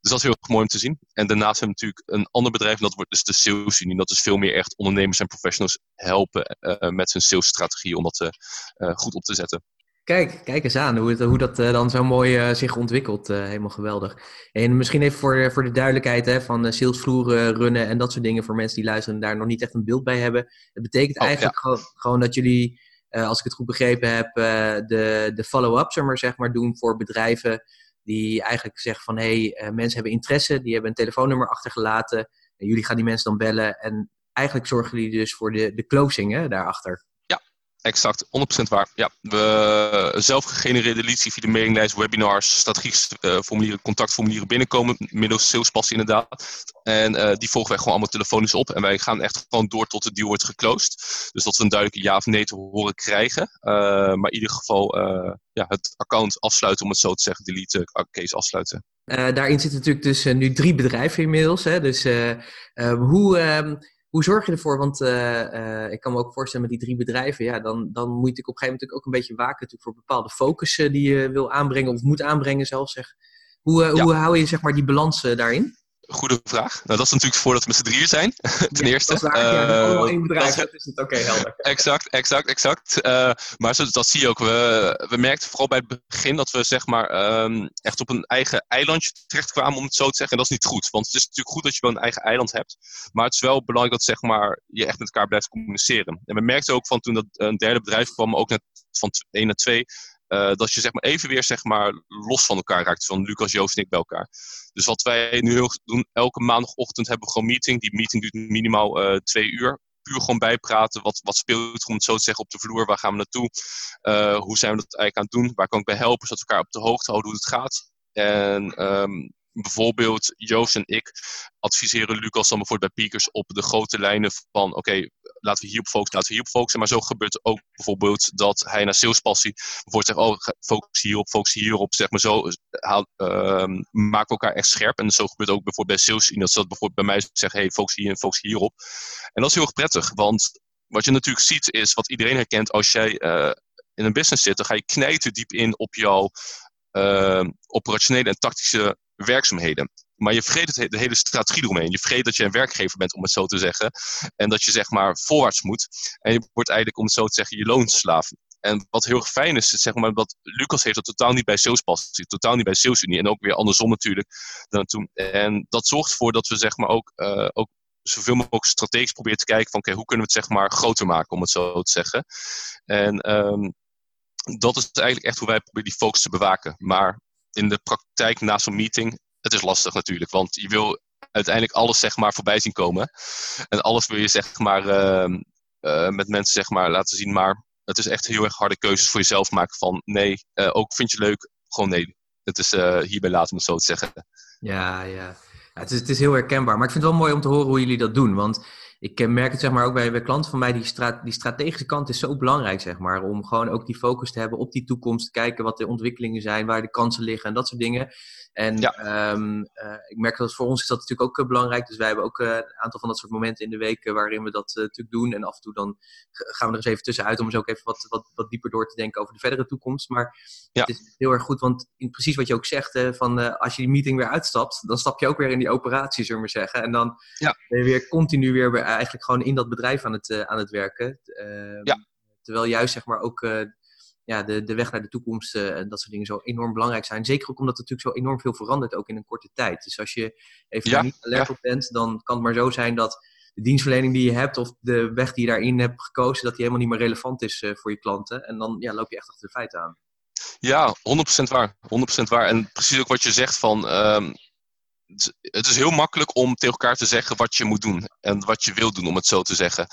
Dus dat is heel erg mooi om te zien. En daarnaast hebben we natuurlijk een ander bedrijf, en dat wordt dus de Sales Unie. Dat is veel meer echt ondernemers en professionals helpen uh, met hun salesstrategie om dat goed op te zetten. Kijk, kijk eens aan hoe, het, hoe dat uh, dan zo mooi uh, zich ontwikkelt. Uh, helemaal geweldig. En misschien even voor, voor de duidelijkheid hè, van salesvloeren runnen en dat soort dingen voor mensen die luisteren en daar nog niet echt een beeld bij hebben. Het betekent oh, eigenlijk ja. gewoon, gewoon, dat jullie, als ik het goed begrepen heb, de, de follow-up zeg maar, zeg maar, doen voor bedrijven die eigenlijk zeggen van hé, hey, mensen hebben interesse, die hebben een telefoonnummer achtergelaten. En jullie gaan die mensen dan bellen en eigenlijk zorgen jullie dus voor de, de closing hè, daarachter. Exact, 100% waar. Ja, we zelf gegenereerde leads via de mailinglijst, webinars, strategische uh, formulieren, contactformulieren binnenkomen, middels salespassen inderdaad. En uh, die volgen wij gewoon allemaal telefonisch op. En wij gaan echt gewoon door tot de deal wordt geclosed. Dus dat we een duidelijke ja of nee te horen krijgen. Maar in ieder geval ja, het account afsluiten, om het zo te zeggen, delete case afsluiten. daarin zitten natuurlijk dus nu drie bedrijven inmiddels. Hè? Dus hoe ehm, hoe zorg je ervoor? Want uh, uh, ik kan me ook voorstellen met die drie bedrijven, ja, dan, dan moet ik op een gegeven moment ook een beetje waken voor bepaalde focussen die je wil aanbrengen of moet aanbrengen zelfs. Zeg. Hoe, uh, ja. hoe hou je zeg maar, die balans daarin? Goede vraag. Nou, dat is natuurlijk voordat we met z'n drieën zijn, ten ja, eerste. Dat is waar, ja, één bedrijf, dat, is het oké, okay, helder. Exact, exact, exact. Uh, maar zo, dat zie je ook. We, we merkten vooral bij het begin dat we zeg maar um, echt op een eigen eilandje terechtkwamen, om het zo te zeggen. En dat is niet goed, want het is natuurlijk goed dat je wel een eigen eiland hebt. Maar het is wel belangrijk dat zeg maar, je echt met elkaar blijft communiceren. En we merkten ook van toen dat een derde bedrijf kwam, ook net van 1 naar 2, dat je zeg maar, even weer zeg maar, los van elkaar raakt. Van Lucas, Joost en ik bij elkaar. Dus wat wij nu heel doen, elke maandagochtend hebben we gewoon meeting. Die meeting duurt minimaal twee uur puur gewoon bijpraten. Wat, wat speelt om het zo te zeggen op de vloer? Waar gaan we naartoe? Uh, hoe zijn we dat eigenlijk aan het doen? Waar kan ik bij helpen? Zodat we elkaar op de hoogte houden hoe het gaat. En um, bijvoorbeeld Joost en ik adviseren Lucas dan bijvoorbeeld bij Piekers op de grote lijnen van oké, laten we hierop focussen, laten we hierop focussen. Maar zo gebeurt ook bijvoorbeeld dat hij naar salespassie bijvoorbeeld zegt, oh, focus hierop, focus hierop. Zeg maar zo haal, we elkaar echt scherp. En zo gebeurt ook bijvoorbeeld bij sales dat dat bijvoorbeeld bij mij zeggen, hey, focus hier en focus hierop. En dat is heel erg prettig, want wat je natuurlijk ziet is, wat iedereen herkent als jij uh, in een business zit, dan ga je knijten diep in op jouw uh, operationele en tactische werkzaamheden. Maar je vergeet het, de hele strategie eromheen. Je vergeet dat je een werkgever bent, om het zo te zeggen. En dat je zeg maar voorwaarts moet. En je wordt eigenlijk, om het zo te zeggen, je loonslaaf. En wat heel fijn is, zeg maar, dat Lucas heeft dat totaal niet bij sales past. Totaal niet bij SalesUnie. En ook weer andersom natuurlijk. Dan toen. En dat zorgt ervoor dat we zeg maar ook, uh, ook zoveel mogelijk strategisch proberen te kijken van oké, hoe kunnen we het zeg maar groter maken, om het zo te zeggen. En um, dat is eigenlijk echt hoe wij proberen die focus te bewaken. Maar in de praktijk na zo'n meeting, het is lastig natuurlijk. Want je wil uiteindelijk alles zeg maar voorbij zien komen. En alles wil je zeg maar uh, uh, met mensen zeg maar laten zien. Maar het is echt heel erg harde keuzes voor jezelf maken van nee, uh, ook vind je leuk, gewoon nee. Het is eh, hierbij laten om het zo te zeggen. Ja, ja. ja het, is, het is heel herkenbaar. Maar ik vind het wel mooi om te horen hoe jullie dat doen. Want ik merk het zeg maar ook bij, klanten van mij, die, stra die strategische kant is zo belangrijk, zeg maar. Om gewoon ook die focus te hebben op die toekomst, kijken wat de ontwikkelingen zijn, waar de kansen liggen en dat soort dingen. En ja. um, uh, ik merk dat voor ons is dat natuurlijk ook uh, belangrijk. Dus wij hebben ook uh, een aantal van dat soort momenten in de week waarin we dat natuurlijk doen. En af en toe dan gaan we er eens even tussenuit om eens ook even wat, wat, wat dieper door te denken over de verdere toekomst. Maar ja. het is heel erg goed, want in precies wat je ook zegt, van als je die meeting weer uitstapt, dan stap je ook weer in die operatie, zullen we maar zeggen. En dan ja. ben je weer continu weer eigenlijk gewoon in dat bedrijf aan het, aan het werken. Ehm. Terwijl juist zeg maar ook ja, de, de weg naar de toekomst uh, en dat soort dingen zo enorm belangrijk zijn. Zeker ook omdat er natuurlijk zo enorm veel verandert, ook in een korte tijd. Dus als je even ja, niet alert op bent, dan kan het maar zo zijn dat de dienstverlening die je hebt of de weg die je daarin hebt gekozen, dat die helemaal niet meer relevant is uh, voor je klanten. En dan ja, loop je echt achter de feiten aan. Ja, 100% waar. 100% waar. En precies ook wat je zegt van... Um, het is heel makkelijk om tegen elkaar te zeggen wat je moet doen. En wat je wil doen, om het zo te zeggen.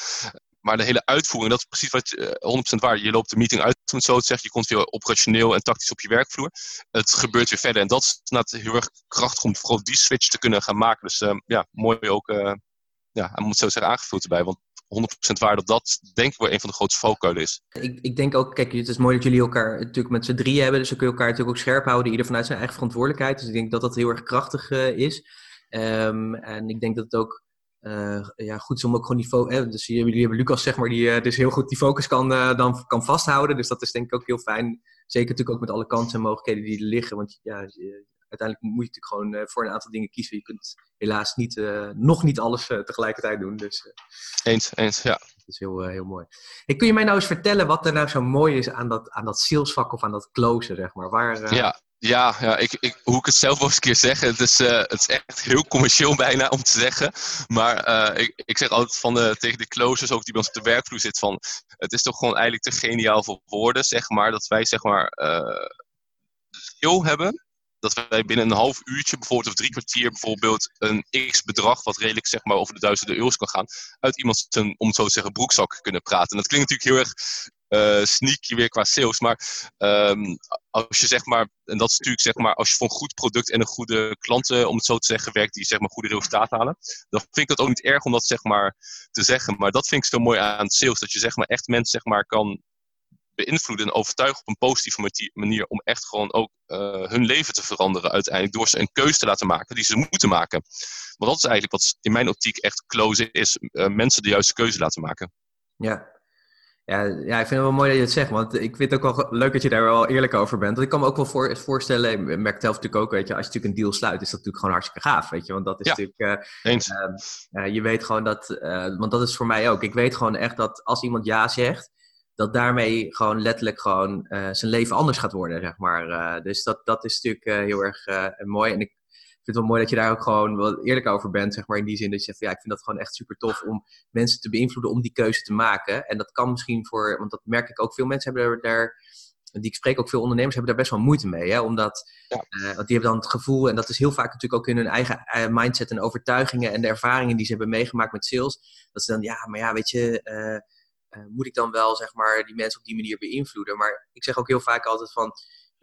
Maar de hele uitvoering, dat is precies wat je, 100% waar. Je loopt de meeting uit, het zo te zeggen. Je komt weer operationeel en tactisch op je werkvloer. Het gebeurt weer verder. En dat is inderdaad heel erg krachtig om vooral die switch te kunnen gaan maken. Dus uh, ja, mooi ook, uh, ja, moet het zo zeggen, aangevuld erbij. Want 100% waar dat dat denk ik wel een van de grootste valkuilen is. Ik, ik denk ook, kijk, het is mooi dat jullie elkaar natuurlijk met z'n drieën hebben. Dus dan kun je elkaar natuurlijk ook scherp houden. Ieder vanuit zijn eigen verantwoordelijkheid. Dus ik denk dat dat heel erg krachtig uh, is. Um, en ik denk dat het ook uh, ja, goed is om ook gewoon die focus. Eh, dus jullie hebben Lucas, zeg maar, die uh, dus heel goed die focus kan, uh, dan kan vasthouden. Dus dat is denk ik ook heel fijn. Zeker natuurlijk ook met alle kansen en mogelijkheden die er liggen. Want ja, uiteindelijk moet je natuurlijk gewoon voor een aantal dingen kiezen. Je kunt helaas niet, nog niet alles tegelijkertijd doen. Dus, eens, eens, ja. Dat is heel, heel mooi. Hey, kun je mij nou eens vertellen wat er nou zo mooi is aan dat, aan dat salesvak of aan dat closen, zeg maar? Waar, ja, ja, ja ik, ik, hoe ik het zelf wel eens een keer zeg, het is, uh, het is echt heel commercieel bijna om te zeggen. Maar uh, ik, ik zeg altijd van de, tegen de closers, ook die bij ons op de werkvloer zit, van het is toch gewoon eigenlijk te geniaal voor woorden, zeg maar, dat wij zeg maar uh, skill hebben. Dat wij binnen een half uurtje, bijvoorbeeld of drie kwartier, bijvoorbeeld een x bedrag, wat redelijk zeg maar over de duizenden euro's kan gaan, uit iemand zijn, om het zo te zeggen, broekzak kunnen praten. En dat klinkt natuurlijk heel erg sneaky weer qua sales. Maar um, als je zeg maar, en dat is natuurlijk zeg maar, als je voor een goed product en een goede klanten, om het zo te zeggen, werkt, die zeg maar goede resultaten halen, dan vind ik dat ook niet erg om dat zeg maar te zeggen. Maar dat vind ik zo mooi aan sales, dat je zeg maar echt mensen zeg maar kan beïnvloeden en overtuigen op een positieve manier om echt gewoon ook uh, hun leven te veranderen uiteindelijk door ze een keuze te laten maken die ze moeten maken. Want dat is eigenlijk wat in mijn optiek echt close is, uh, mensen de juiste keuze laten maken. Ja, ja, ja, ik vind het wel mooi dat je het zegt, want ik vind het ook wel leuk dat je daar wel eerlijk over bent. Want ik kan me ook wel voor, voorstellen, ik merk het zelf natuurlijk ook, weet je, als je natuurlijk een deal sluit, is dat natuurlijk gewoon hartstikke gaaf, weet je. Want dat is ja, natuurlijk, uh, eens. Uh, je weet gewoon dat, want dat is voor mij ook, ik weet gewoon echt dat als iemand ja zegt, dat daarmee gewoon letterlijk gewoon zijn leven anders gaat worden, zeg maar. dus dat, dat is natuurlijk heel erg mooi. En ik vind het wel mooi dat je daar ook gewoon wel eerlijk over bent, zeg maar. In die zin dat je zegt, ja, ik vind dat gewoon echt super tof om mensen te beïnvloeden om die keuze te maken. En dat kan misschien voor, want dat merk ik ook, veel mensen hebben daar die ik spreek ook veel ondernemers hebben daar best wel moeite mee. Hè? Omdat, ja. want die hebben dan het gevoel, en dat is heel vaak natuurlijk ook in hun eigen mindset en overtuigingen en de ervaringen die ze hebben meegemaakt met sales. Dat ze dan, ja, maar ja, weet je, moet ik dan wel zeg maar die mensen op die manier beïnvloeden? Maar ik zeg ook heel vaak altijd van,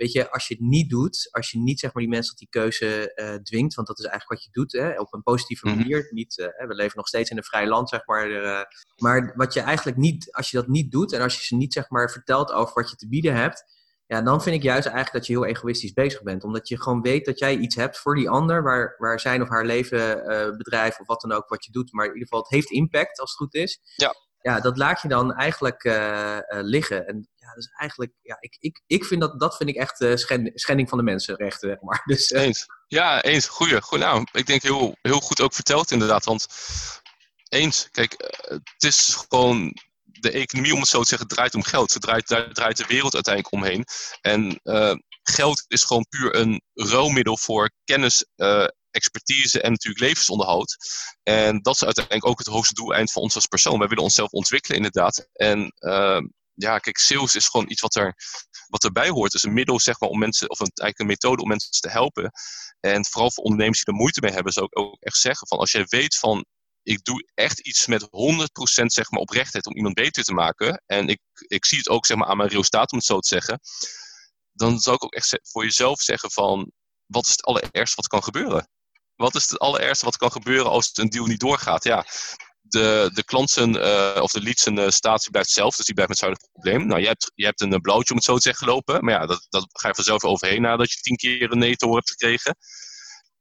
weet je, als je het niet doet, als je niet zeg maar die mensen tot die keuze uh, dwingt, want dat is eigenlijk wat je doet, hè, op een positieve mhm. manier. Niet, uh, we leven nog steeds in een vrij land, zeg maar. Uh, maar wat je eigenlijk niet, als je dat niet doet en als je ze niet zeg maar vertelt over wat je te bieden hebt, ja, dan vind ik juist eigenlijk dat je heel egoïstisch bezig bent. Omdat je gewoon weet dat jij iets hebt voor die ander, waar, waar zijn of haar leven, bedrijf of wat dan ook wat je doet. Maar in ieder geval, het heeft impact als het goed is. Ja. Ja, dat laat je dan eigenlijk liggen. En dus eigenlijk, ja, ik, ik, ik vind dat, dat vind ik echt uh, schending van de mensenrechten, zeg maar. Dus, uh... Eens. Ja, eens. Goeie. Goed, nou, ik denk heel, heel goed ook verteld inderdaad. Want eens, kijk, eh, het is gewoon de economie, om het zo te zeggen, draait om geld. Het draait, daar draait de wereld uiteindelijk omheen. En geld is gewoon puur een ruilmiddel voor kennis, expertise en natuurlijk levensonderhoud. En dat is uiteindelijk ook het hoogste doeleind van ons als persoon. Wij willen onszelf ontwikkelen, inderdaad. En ja, kijk, sales is gewoon iets wat, er, wat erbij hoort. Het is een middel, zeg maar, om mensen, of een, eigenlijk een methode om mensen te helpen. En vooral voor ondernemers die er moeite mee hebben, zou ik ook echt zeggen van als jij weet van ik doe echt iets met 100% zeg maar, oprechtheid om iemand beter te maken. En ik, ik zie het ook zeg maar, aan mijn resultaat, om het zo te zeggen. Dan zou ik ook echt voor jezelf zeggen van, wat is het allerergste wat kan gebeuren? Wat is het allerergste wat kan gebeuren als een deal niet doorgaat? Ja, de, de klanten uh, of de leads uh, statie blijft zelf, dus die blijft met hetzelfde probleem. Nou, je hebt, je hebt een eh, blauwtje om het zo te zeggen gelopen, maar ja, dat, dat ga je vanzelf overheen nadat je tien keer een nee te horen hebt gekregen.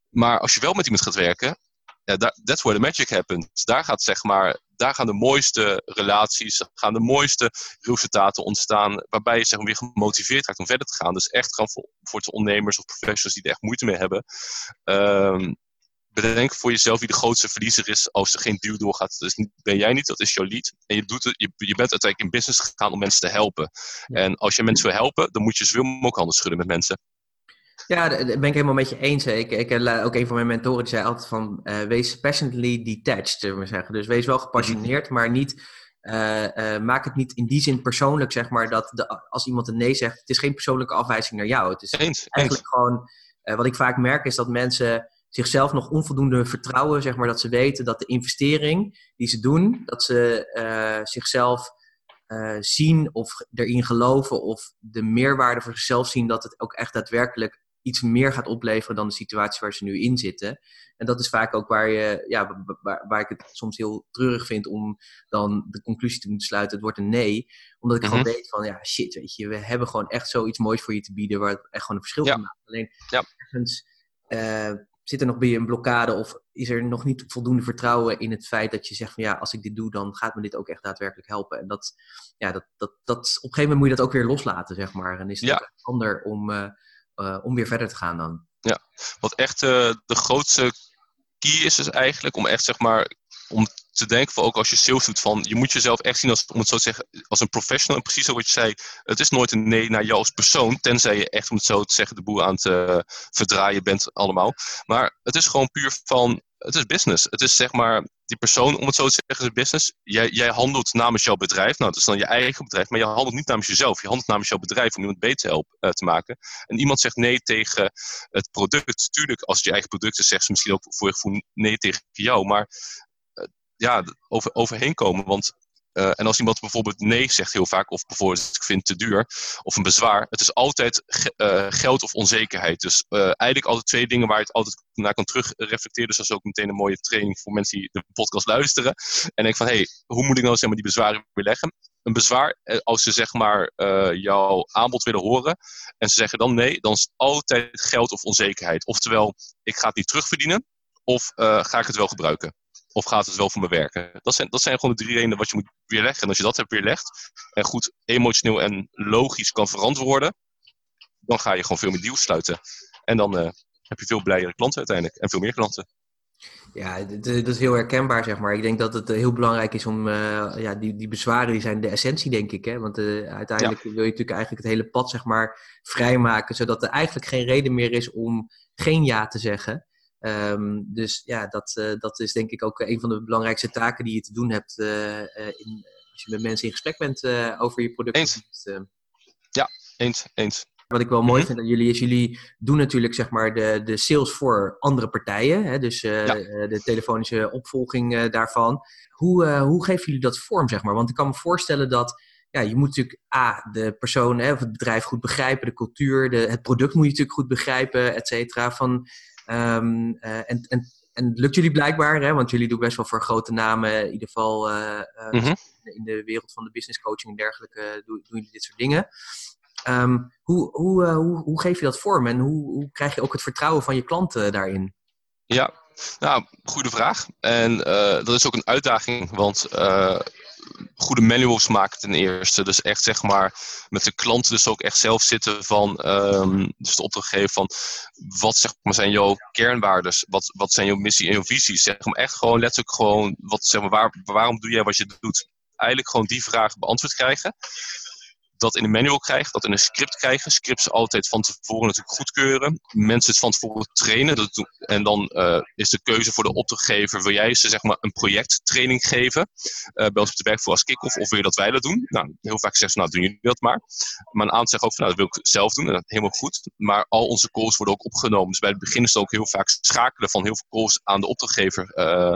Maar als je wel met iemand gaat werken, ja, that's where the magic happens. Daar, gaat, zeg maar, daar gaan de mooiste relaties, gaan de mooiste resultaten ontstaan, waarbij je zeg maar, weer gemotiveerd raakt om verder te gaan. Dus echt gewoon voor, voor de ondernemers of professionals die er echt moeite mee hebben. Um, bedenk voor jezelf wie de grootste verliezer is als er geen deal doorgaat. Dus ben jij niet, dat is jouw lead. En je, doet het, je, je bent uiteindelijk in business gegaan om mensen te helpen. En als je mensen wil helpen, dan moet je zoveel mogelijk handen schudden met mensen. Ja, daar ben ik helemaal met je eens. Ik, ik, eh, ook een van mijn mentoren die zei altijd van, uh, wees passionately detached, zullen we zeggen. Dus wees wel gepassioneerd, mhm. maar niet, uh, maak het niet in die zin persoonlijk, zeg maar, dat de, als iimt een nee zegt, het is geen persoonlijke afwijzing naar jou. Het is eens, eigenlijk gewoon, wat ik vaak merk is dat mensen zichzelf nog onvoldoende vertrouwen, zeg maar, dat ze weten dat de investering die ze doen, dat ze uh, zichzelf uh, zien of erin geloven of de meerwaarde voor zichzelf zien dat het ook echt daadwerkelijk iets meer gaat opleveren dan de situatie waar ze nu in zitten. En dat is vaak ook waar, je, ja, waar, waar ik het soms heel treurig vind om dan de conclusie te moeten sluiten, het wordt een nee. Omdat ik gewoon mhm. weet van, ja, shit, weet je, we hebben gewoon echt zoiets moois voor je te bieden waar het echt gewoon een verschil ja. kan maken. Alleen ja. ergens uh, zit er nog bij je een blokkade of is er nog niet voldoende vertrouwen in het feit dat je zegt van ja, als ik dit doe, dan gaat me dit ook echt daadwerkelijk helpen. En dat, ja, dat, dat, dat, op een gegeven moment moet je dat ook weer loslaten, zeg maar. En is het ja. ander om, uh, uh, om weer verder te gaan dan. Ja, wat echt uh, de grootste key is, is eigenlijk om echt zeg maar om te denken, voor ook als je sales doet, van je moet jezelf echt zien als, om het zo te zeggen, als een professional. En precies wat je zei, het is nooit een nee naar jou als persoon, tenzij je echt, om het zo te zeggen, de boel aan het uh, verdraaien bent allemaal. Maar het is gewoon puur van, het is business. Het is zeg maar, die persoon, om het zo te zeggen, is business. Jij, jij handelt namens jouw bedrijf. Nou, dat is dan je eigen bedrijf. Maar je handelt niet namens jezelf. Je handelt namens jouw bedrijf om iemand beter te helpen uh, te maken. En iemand zegt nee tegen het product. Tuurlijk, als het je eigen product is, zegt ze misschien ook voor je gevoel nee tegen jou. Maar ja, over, overheen komen. Want, uh, en als iemand bijvoorbeeld nee zegt heel vaak, of bijvoorbeeld ik vind het te duur, of een bezwaar, het is altijd uh, geld of onzekerheid. Dus uh, eigenlijk altijd twee dingen waar je het altijd naar kan terugreflecteren. Dus dat is ook meteen een mooie training voor mensen die de podcast luisteren. En denk van, hé, hey, hoe moet ik nou zeg maar, die bezwaren weerleggen? Een bezwaar, als ze zeg maar jouw aanbod willen horen en ze zeggen dan nee, dan is altijd geld of onzekerheid. Oftewel, ik ga het niet terugverdienen, of ga ik het wel gebruiken? Of gaat het wel voor me werken? Dat zijn, dat zijn gewoon de drie redenen wat je moet weerleggen. En als je dat hebt weerlegd en goed emotioneel en logisch kan verantwoorden, dan ga je gewoon veel meer deals sluiten. En dan uh, heb je veel blijere klanten uiteindelijk en veel meer klanten. Ja, dat is heel herkenbaar, zeg maar. Ik denk dat het heel belangrijk is om, uh, ja, die, die bezwaren, die zijn de essentie, denk ik. Hè? Want uh, uiteindelijk wil je natuurlijk eigenlijk het hele pad, zeg maar, vrijmaken, zodat er eigenlijk geen reden meer is om geen ja te zeggen. Um, dus ja, dat, uh, dat is denk ik ook een van de belangrijkste taken die je te doen hebt uh, in, als je met mensen in gesprek bent over je product. Ja, eens, eens. Wat ik wel mooi mhm. vind aan jullie is, jullie doen natuurlijk zeg maar de, de sales voor andere partijen. Hè? Dus uh, de telefonische opvolging uh, daarvan. Hoe, uh, hoe geven jullie dat vorm, zeg maar? Want ik kan me voorstellen dat ja, je moet natuurlijk A, de persoon hè, of het bedrijf goed begrijpen, de cultuur, de, het product moet je natuurlijk goed begrijpen, et cetera. Van, um, en, en, en het lukt jullie blijkbaar, hè, want jullie doen best wel voor grote namen, in ieder geval mm in de wereld van de business coaching en dergelijke, doen, doen jullie dit soort dingen. Um, hoe, hoe, hoe, hoe, geef je dat vorm en hoe, hoe, krijg je ook het vertrouwen van je klanten daarin? Ja, nou, goede vraag. En uh, dat is ook een uitdaging, want uh, goede manuals maken ten eerste. Dus echt zeg maar met de klanten dus ook echt zelf zitten van, um, dus de opdrachtgever van, wat zeg maar zijn jouw kernwaarden? Wat, wat zijn jouw missie en jouw visies? Zeg maar echt gewoon letterlijk gewoon, wat, zeg maar, waar, waarom doe jij wat je doet? Eigenlijk gewoon die vraag beantwoord krijgen dat in een manual krijgt, dat in een script krijgen. Scripts altijd van tevoren natuurlijk goedkeuren. Mensen het van tevoren trainen. Dat, en dan uh, is de keuze voor de opdrachtgever, wil jij ze zeg maar een projecttraining geven? Uh, bij ons op de werkvoer als kick-off, of wil je dat wij dat doen? Nou, heel vaak zeggen ze, nou doen jullie dat maar. Maar een aantal zeggen ook van, nou dat wil ik zelf doen. En dat is helemaal goed. Maar al onze calls worden ook opgenomen. Dus bij het begin is het ook heel vaak schakelen van heel veel calls aan de opdrachtgever uh,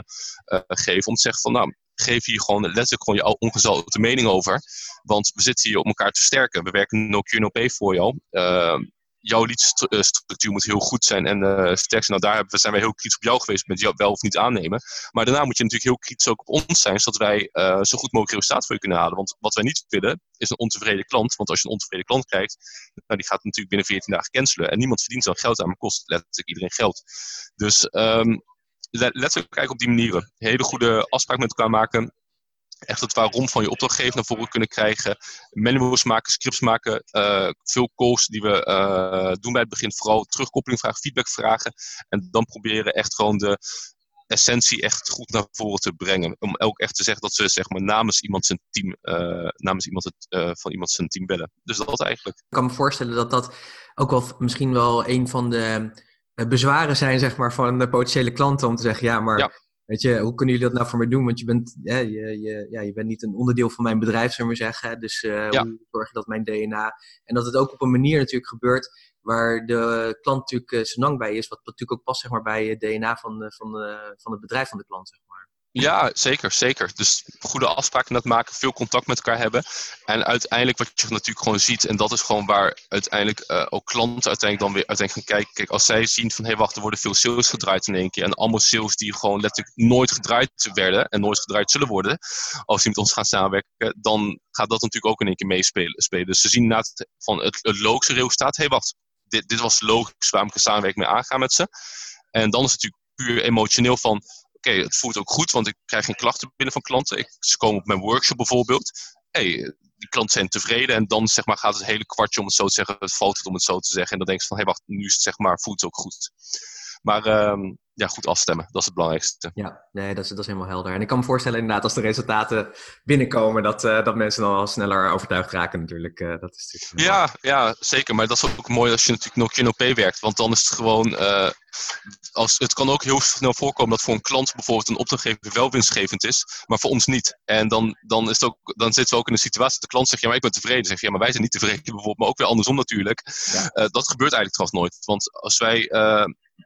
geven. Om te zeggen van, nou, geef hier gewoon letterlijk gewoon je ongezouten mening over. Want we zitten hier om elkaar te versterken. We werken no cure no pay voor jou. Uh, jouw liedstructuur moet heel goed zijn en uh, sterk zijn. Nou, daar zijn wij heel kritisch op jou geweest met jou wel of niet aannemen. Maar daarna moet je natuurlijk heel kritisch ook op ons zijn, zodat wij uh, zo goed mogelijk resultaat voor je kunnen halen. Want wat wij niet willen, is een ontevreden klant. Want als je een ontevreden klant krijgt, nou, die gaat natuurlijk binnen 14 dagen cancelen. En niemand verdient dan geld aan, maar kost letterlijk iedereen geld. Dus um, letterlijk kijken op die manieren. Hele goede afspraak met elkaar maken. Echt het waarom van je opdrachtgever naar voren kunnen krijgen. Manuals maken, scripts maken. Uh, veel calls die we uh, doen bij het begin. Vooral terugkoppeling vragen, feedback vragen. En dan proberen echt gewoon de essentie echt goed naar voren te brengen. Om ook echt te zeggen dat ze zeg maar, namens iemand zijn team, uh, namens iemand het, van iemand zijn team bellen. Dus dat eigenlijk. Ik kan me voorstellen dat dat ook wel misschien wel een van de eh, bezwaren zijn zeg maar, van de potentiële klanten om te zeggen, ja, maar weet je, hoe kunnen jullie dat nou voor me doen? Want je bent, ja, je, je, ja, je bent niet een onderdeel van mijn bedrijf, zullen we zeggen. Dus uh, hoe zorg je dat mijn DNA... En dat het ook op een manier natuurlijk gebeurt waar de klant natuurlijk uh, zijn lang bij is, wat natuurlijk ook past zeg maar, bij het DNA van, van, van het bedrijf van de klant. Zeg maar. Ja, zeker, zeker. Dus goede afspraken net maken, veel contact met elkaar hebben. En uiteindelijk wat je natuurlijk gewoon ziet, en dat is gewoon waar uiteindelijk uh, ook klanten uiteindelijk dan weer uiteindelijk gaan kijken. Kijk, als zij zien van, hé hey, wacht, er worden veel sales gedraaid in één keer. En allemaal sales die gewoon letterlijk nooit gedraaid werden en nooit gedraaid zullen worden. Als die met ons gaan samenwerken, dan gaat dat natuurlijk ook in één keer meespelen. Spelen. Dus ze zien het, van het, logische resultaat, hé hey, wacht, dit, dit was logisch waarom ik een samenwerking mee aangaan met ze. En dan is het natuurlijk puur emotioneel van oké, het voelt ook goed, want ik krijg geen klachten binnen van klanten. Ik, ze komen op mijn workshop bijvoorbeeld. hey, die klanten zijn tevreden en dan zeg maar, gaat het hele kwartje, om het zo te zeggen, het valt het om het zo te zeggen. En dan denk je van, hé hey, wacht, nu is het zeg maar, voelt het ook goed. Maar um, ja, goed afstemmen, dat is het belangrijkste. Ja, nee, dat is, dat is helemaal helder. En ik kan me voorstellen inderdaad, als de resultaten binnenkomen, dat, uh, dat mensen dan al sneller overtuigd raken natuurlijk. Uh, dat is natuurlijk ja, ja, zeker. Maar dat is ook mooi als je natuurlijk nog QNOP werkt, want dan is het gewoon... Uh, als, het kan ook heel snel voorkomen dat voor een klant bijvoorbeeld een opdrachtgever wel winstgevend is, maar voor ons niet. En dan, dan, is het ook, dan zitten we ook in een situatie dat de klant zegt, ja, maar ik ben tevreden. Zeg je, ja, maar wij zijn niet tevreden bijvoorbeeld, maar ook weer andersom natuurlijk. Ja. dat gebeurt eigenlijk trouwens nooit. Want als wij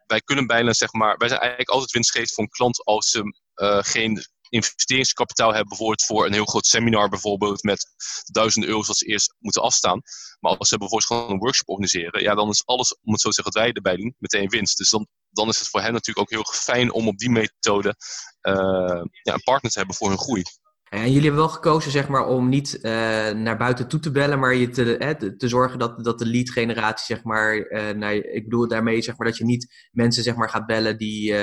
wij kunnen bijna, zeg maar, wij zijn eigenlijk altijd winstgevend voor een klant als ze uh, geen investeringskapitaal hebben, bijvoorbeeld voor een heel groot seminar, bijvoorbeeld met duizend euro's wat ze eerst moeten afstaan. Maar als ze bijvoorbeeld gewoon een workshop organiseren, ja, dan is alles, om het zo te zeggen, wat wij erbij doen, meteen winst. Dus dan, dan is het voor hen natuurlijk ook heel fijn om op die methode uh, ja, een partner te hebben voor hun groei. En jullie hebben wel gekozen zeg maar, om niet uh, naar buiten toe te bellen, maar je te, eh, te, zorgen dat, dat de lead generatie, zeg maar, uh, nou, ik bedoel daarmee zeg maar, dat je niet mensen zeg maar, gaat bellen die,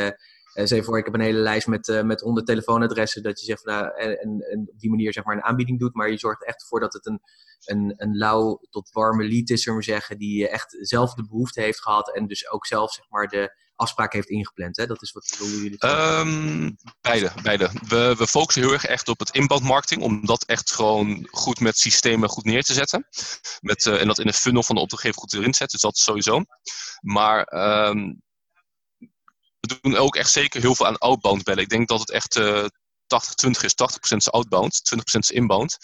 zeg voor, ik heb een hele lijst met, met 100 telefoonadressen, dat je zegt, nou, en, en, op die manier zeg maar, een aanbieding doet, maar je zorgt echt ervoor dat het een, een, een lauw tot warme lead is, zullen we zeggen, die echt zelf de behoefte heeft gehad en dus ook zelf zeg maar, de afspraak heeft ingepland. Hè? Dat is wat hoe jullie um, beide, beide. We, we focussen heel erg echt op het inbound marketing, om dat echt gewoon goed met systemen goed neer te zetten. Met, uh, en dat in de funnel van de opdrachtgever goed erin zetten, dus dat sowieso. Maar um, we doen ook echt zeker heel veel aan outbound bellen. Ik denk dat het echt uh, 80-20 is. 80% is outbound, 20% is inbound.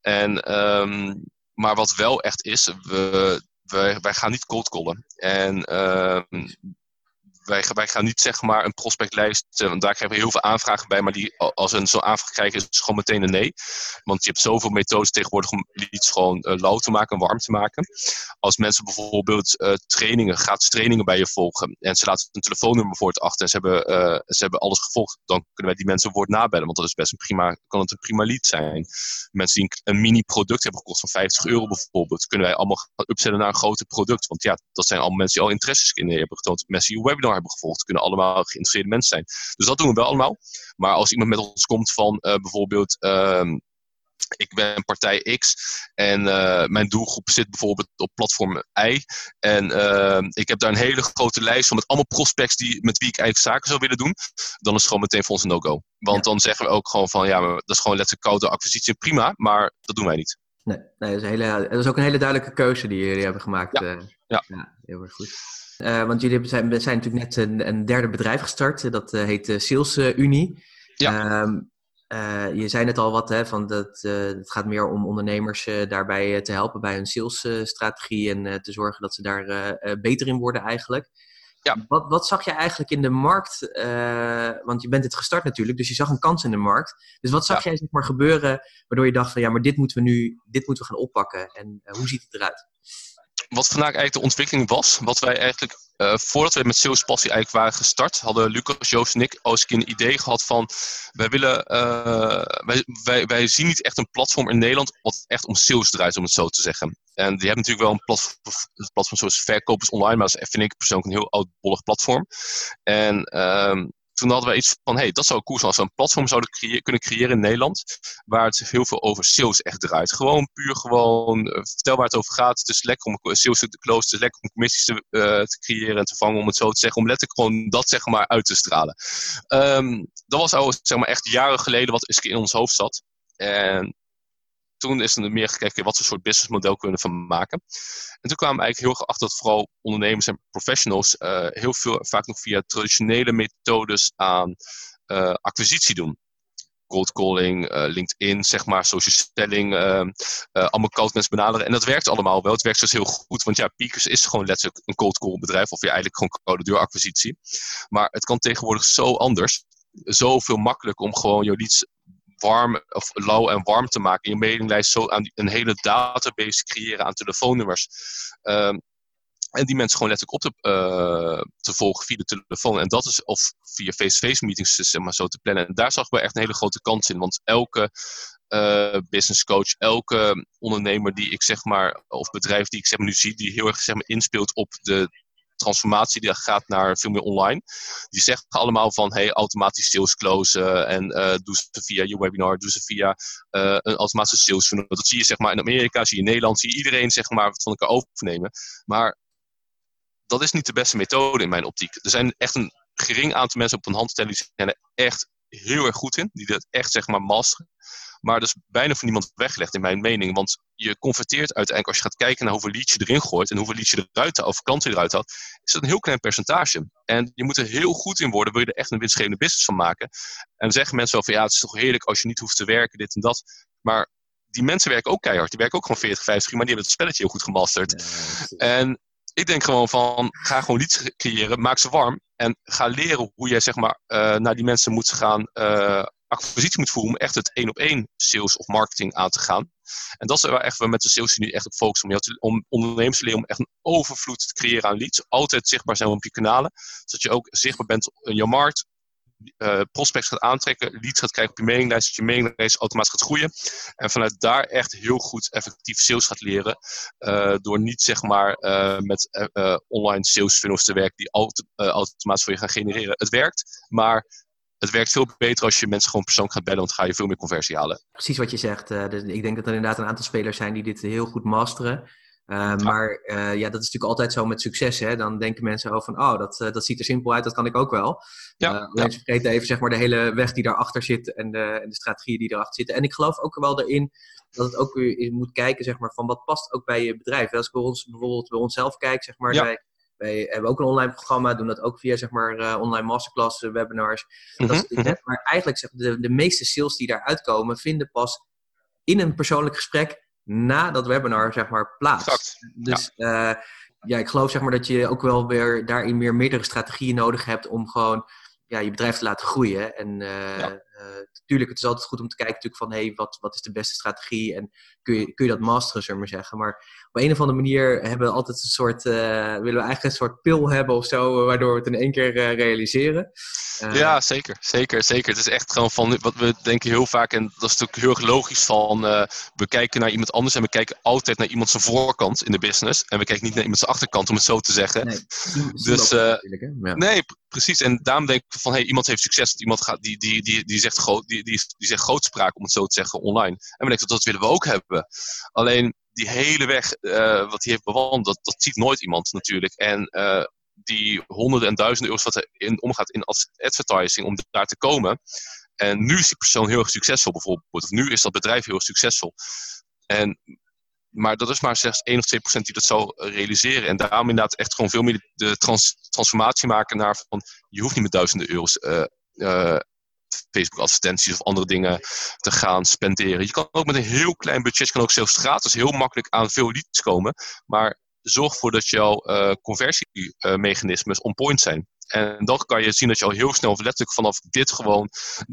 En um, maar wat wel echt is, we, wij, wij gaan niet cold callen. En ehm, wij, gaan niet zeg maar een prospectlijst, eh, want daar krijgen we heel veel aanvragen bij, maar die, als we zo'n aanvraag krijgen is het gewoon meteen een nee. Want je hebt zoveel methodes tegenwoordig om leads gewoon uh, lauw te maken en warm te maken. Als mensen bijvoorbeeld uh, trainingen, gratis trainingen bij je volgen en ze laten een telefoonnummer voor het achter en ze hebben, ze hebben alles gevolgd, dan kunnen wij die mensen een woord nabellen, want dat is best een prima, kan het een prima lead zijn. Mensen die een, een mini product hebben gekost van 50 euro bijvoorbeeld, kunnen wij allemaal upsellen naar een groter product. Want ja, dat zijn allemaal mensen die al interesses in hebben getoond. Mensen die je webinar hebben gevolgd, kunnen allemaal geïnteresseerde mensen zijn. Dus dat doen we wel allemaal. Maar als iemand met ons komt van uh, bijvoorbeeld. Uh, ik ben partij X en uh, mijn doelgroep zit bijvoorbeeld op platform Y. En uh, ik heb daar een hele grote lijst van met allemaal prospects die, met wie ik eigenlijk zaken zou willen doen. Dan is het gewoon meteen voor ons een no-go. Want ja. dan zeggen we ook gewoon van ja, dat is gewoon letterlijk koude acquisitie. Prima, maar dat doen wij niet. Nee, nee dat, is een hele, dat is ook een hele duidelijke keuze die jullie hebben gemaakt. Ja, ja. ja heel erg goed. Uh, want jullie zijn, zijn natuurlijk net een, een, derde bedrijf gestart. Dat uh, heet Sales Unie. Ja. Um, uh, je zei net al wat, hè, van dat, het gaat meer om ondernemers daarbij te helpen bij hun salesstrategie en te zorgen dat ze daar beter in worden eigenlijk. Ja. Wat, wat zag je eigenlijk in de markt? want je bent dit gestart natuurlijk, dus je zag een kans in de markt. Dus wat zag ja. jij zeg maar, gebeuren waardoor je dacht van ja, maar dit moeten we nu dit moeten we gaan oppakken. En hoe ziet het eruit? Wat vandaag eigenlijk de ontwikkeling was, wat wij eigenlijk, uh, voordat we met Sales Passie eigenlijk waren gestart, hadden Lucas, Joost en ik als een idee gehad van, wij willen, uh, wij, wij, wij zien niet echt een platform in Nederland wat echt om sales draait, om het zo te zeggen. En die hebben natuurlijk wel een platform, een platform zoals Verkopers Online, maar dat vind ik persoonlijk een heel oudbollig platform. En um, toen hadden we iets van, hey, dat zou cool zijn als we een platform zouden kunnen creëren in Nederland, waar het heel veel over sales echt draait. Gewoon puur gewoon, uh, vertel waar het over gaat. Het is lekker om sales te close, het is lekker om commissies te, uh, te creëren en te vangen, om het zo te zeggen, om letterlijk gewoon dat zeg maar uit te stralen. Um, dat was al zeg maar echt jaren geleden wat in ons hoofd zat. En toen is er meer gekeken wat voor soort businessmodel kunnen van maken. En toen kwamen we eigenlijk heel erg achter dat vooral ondernemers en professionals uh, heel veel, vaak nog via traditionele methodes aan uh, acquisitie doen. Cold calling, uh, LinkedIn, zeg maar, social stelling, allemaal cold mensen benaderen. En dat werkt allemaal wel. Het werkt dus heel goed, want ja, Peakers is gewoon letterlijk een cold call bedrijf, of ja, eigenlijk gewoon koude deur acquisitie. Maar het kan tegenwoordig zo anders, zoveel makkelijker om gewoon jouw leads warm of lauw en warm te maken. Je mailinglijst zo aan een hele database creëren aan telefoonnummers. Um, en die mensen gewoon letterlijk op te, uh, te volgen via de telefoon. En dat is, of via face-to-face meetings zeg maar, zo te plannen. En daar zag ik wel echt een hele grote kans in. Want elke uh, business coach, elke ondernemer die ik zeg maar, of bedrijf die ik zeg maar nu zie, die heel erg zeg maar, inspeelt op de transformatie die gaat naar veel meer online. Die zeggen allemaal van hey, automatisch sales closen en uh, doe ze via je webinar, doe ze via uh, een automatische sales funnel. Dat zie je zeg maar in Amerika, zie je in Nederland, zie je iedereen zeg maar van elkaar overnemen. Maar dat is niet de beste methode in mijn optiek. Er zijn echt een gering aantal mensen op een hand tellen die zijn echt heel erg goed in, die dat echt zeg maar masteren. Maar er is bijna van niemand weggelegd in mijn mening. Want je converteert uiteindelijk, als je gaat kijken naar hoeveel leads je erin gooit en hoeveel leads je eruit haalt, of klanten eruit haalt, is dat een heel klein percentage. En je moet er heel goed in worden, wil je er echt een winstgevende business van maken. En dan zeggen mensen wel van ja, het is toch heerlijk als je niet hoeft te werken, dit en dat. Maar die mensen werken ook keihard. Die werken ook gewoon 40, 50 uur, maar die hebben het spelletje heel goed gemasterd. Ja, en ik denk gewoon van, ga gewoon leads creëren, maak ze warm en ga leren hoe je zeg maar uh, naar die mensen moet gaan uh, acquisitie moet voeren om echt het één op één sales of marketing aan te gaan. En dat is waar echt we met de sales nu echt op focussen. Om, om ondernemers te leren om echt een overvloed te creëren aan leads. Altijd zichtbaar zijn op je kanalen. Zodat je ook zichtbaar bent in je markt. Uh, prospects gaat aantrekken, leads gaat krijgen op je mailinglijst, dat je mailinglijst automatisch gaat groeien. En vanuit daar echt heel goed effectief sales gaat leren. Uh, door niet zeg maar uh, met online sales funnels te werken die auto automatisch voor je gaan genereren. Het werkt, maar het werkt veel beter als je mensen gewoon persoonlijk gaat bellen, want dan ga je veel meer conversie halen. Precies wat je zegt. Ik denk dat er inderdaad een aantal spelers zijn die dit heel goed masteren. Uh, ja. Maar uh, ja, dat is natuurlijk altijd zo met succes. Hè? Dan denken mensen ook van, oh, dat, dat ziet er simpel uit, dat kan ik ook wel. Ja, alleen ja. vergeten even zeg maar, de hele weg die daarachter zit en de, en de strategieën die erachter zitten. En ik geloof ook wel erin dat het ook weer moet kijken zeg maar, van wat past ook bij je bedrijf. Als ik bij ons, bijvoorbeeld bij onszelf kijk, zeg maar, ja. wij, wij hebben ook een online programma, doen dat ook via zeg maar, online masterclasses, webinars. Mm -hmm. dat is, net, maar eigenlijk zeg, de, de meeste sales die daaruit komen, vinden pas in een persoonlijk gesprek na dat webinar, zeg maar, plaats. Exact. Dus ja. ja, ik geloof zeg maar dat je ook wel weer daarin meer meerdere strategieën nodig hebt om gewoon ja, je bedrijf te laten groeien. En ja. Natuurlijk, het is altijd goed om te kijken natuurlijk van, hey, wat, wat is de beste strategie en kun je, kun je dat masteren, zullen we maar zeggen. Maar op een of andere manier hebben we altijd een soort, uh, willen we eigenlijk een soort pil hebben of zo, waardoor we het in één keer uh, realiseren. Uh, ja, zeker, zeker, zeker. Het is echt gewoon van, wat we denken heel vaak, en dat is natuurlijk heel erg logisch van, we kijken naar iemand anders en we kijken altijd naar iemand zijn voorkant in de business. En we kijken niet naar iemand zijn achterkant, om het zo te zeggen. Nee, dus, ja. nee, precies. En daarom denk ik van, hey, iemand heeft succes, iemand gaat, die, die, die, die, zegt, groot, die, die, die zegt grootspraak, om het zo te zeggen, online. En we denken dat dat willen we ook hebben. Alleen die hele weg uh, wat hij heeft bewandeld, dat, dat ziet nooit iemand natuurlijk. En uh, die honderden en duizenden euro's wat er in omgaat in advertising om daar te komen. En nu is die persoon heel erg succesvol bijvoorbeeld. Of nu is dat bedrijf heel erg succesvol. En, maar dat is maar slechts 1 of 2 procent die dat zou realiseren. En daarom inderdaad echt gewoon veel meer de trans transformatie maken naar van... Je hoeft niet met duizenden euro's uh, Facebook-advertenties of andere dingen te gaan spenderen. Je kan ook met een heel klein budget, je kan ook zelfs gratis heel makkelijk aan veel leads komen. Maar zorg ervoor dat jouw uh, conversiemechanismes on point zijn. En dan kan je zien dat je al heel snel, letterlijk vanaf dit gewoon,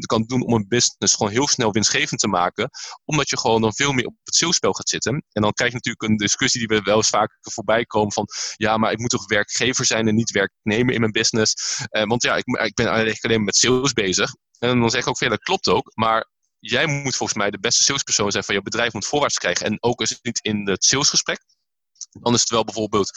kan doen om een business gewoon heel snel winstgevend te maken. Omdat je gewoon dan veel meer op het salespel gaat zitten. En dan krijg je natuurlijk een discussie die we wel eens vaak voorbij komen van, ja, maar ik moet toch werkgever zijn en niet werknemer in mijn business. Uh, want ja, ik, ik ben eigenlijk alleen maar met sales bezig. En dan zeg ik ook veel, dat klopt ook. Maar jij moet volgens mij de beste salespersoon zijn van je bedrijf moet voorwaarts krijgen. En ook als het niet in het salesgesprek. Dan is het wel bijvoorbeeld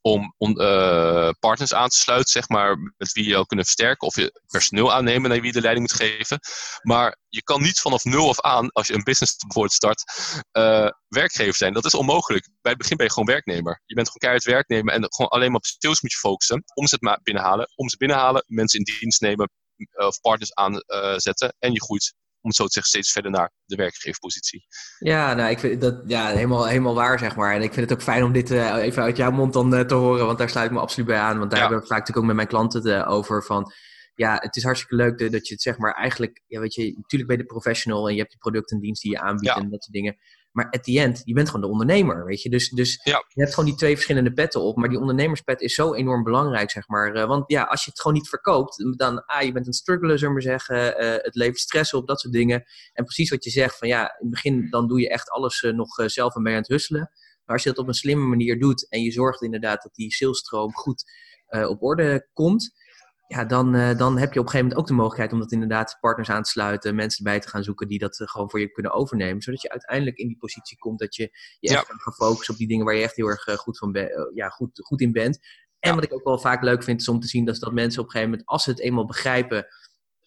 om uh, partners aan te sluiten, zeg maar, met wie je ook kunnen versterken. Of je personeel aannemen naar wie je de leiding moet geven. Maar je kan niet vanaf nul af aan, als je een business bijvoorbeeld start, uh, werkgever zijn. Dat is onmogelijk. Bij het begin ben je gewoon werknemer. Je bent gewoon keihard werknemer en gewoon alleen maar op sales moet je focussen. Omzet binnenhalen, omzet binnenhalen, mensen in dienst nemen, of partners aanzetten. en je groeit om zo te zeggen, steeds verder naar de werkgeverpositie. Ja, nou, ik vind dat ja, helemaal, helemaal waar, zeg maar. En ik vind het ook fijn om dit uh, even uit jouw mond dan uh, te horen, want daar sluit ik me absoluut bij aan. Want daar ja. hebben we vaak natuurlijk ook met mijn klanten uh, over van... Ja, het is hartstikke leuk dat je het zeg maar eigenlijk... Ja, weet je, natuurlijk ben je de professional en je hebt die producten en diensten die je aanbiedt ja. en dat soort dingen. Maar at the end, je bent gewoon de ondernemer, weet je. Dus, dus ja. je hebt gewoon die twee verschillende petten op. Maar die ondernemerspet is zo enorm belangrijk, zeg maar. Uh, want ja, als je het gewoon niet verkoopt, dan, ah, je bent een struggler, zullen we maar zeggen. Uh, het levert stress op, dat soort dingen. En precies wat je zegt, van ja, in het begin dan doe je echt alles uh, nog zelf en ben je aan het husselen. Maar als je dat op een slimme manier doet en je zorgt inderdaad dat die salesstroom goed op orde komt ja, dan, uh, dan heb je op een gegeven moment ook de mogelijkheid om dat inderdaad partners aan te sluiten, mensen bij te gaan zoeken die dat uh, gewoon voor je kunnen overnemen. Zodat je uiteindelijk in die positie komt dat je je echt ja. gaat focussen op die dingen waar je echt heel erg uh, goed, van ja, goed, goed in bent. En ja. wat ik ook wel vaak leuk vind is om te zien, dat, dat mensen op een gegeven moment, als ze het eenmaal begrijpen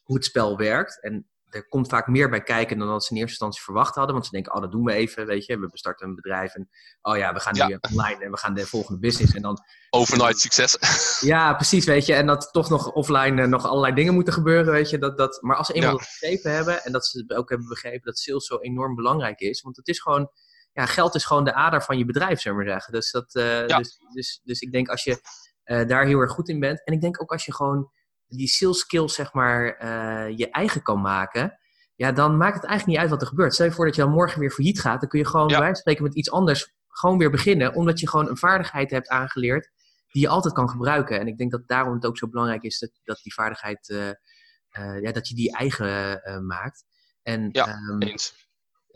hoe het spel werkt, en er komt vaak meer bij kijken dan dat ze in eerste instantie verwacht hadden. Want ze denken, oh, dat doen we even, weet je. We starten een bedrijf en, oh ja, we gaan nu online en we gaan de volgende business. En dan... Overnight succes. Ja, precies, weet je. En dat toch nog offline uh, nog allerlei dingen moeten gebeuren, weet je. Dat, dat, maar als ze eenmaal ja. begrepen hebben en dat ze ook hebben begrepen dat sales zo enorm belangrijk is. Want het is gewoon, ja, geld is gewoon de ader van je bedrijf, zullen we maar zeggen. Dus, dat, uh, ja. dus, dus, dus ik denk als je uh, daar heel erg goed in bent. En ik denk ook als je gewoon die sales skills, zeg maar, uh, je eigen kan maken. Ja, dan maakt het eigenlijk niet uit wat er gebeurt. Stel je voor dat je dan morgen weer failliet gaat. Dan kun je gewoon, ja. bij spreken, met iets anders gewoon weer beginnen. Omdat je gewoon een vaardigheid hebt aangeleerd die je altijd kan gebruiken. En ik denk dat daarom het ook zo belangrijk is dat, dat die vaardigheid, uh, uh, ja, dat je die eigen maakt. En, ja, um, eens.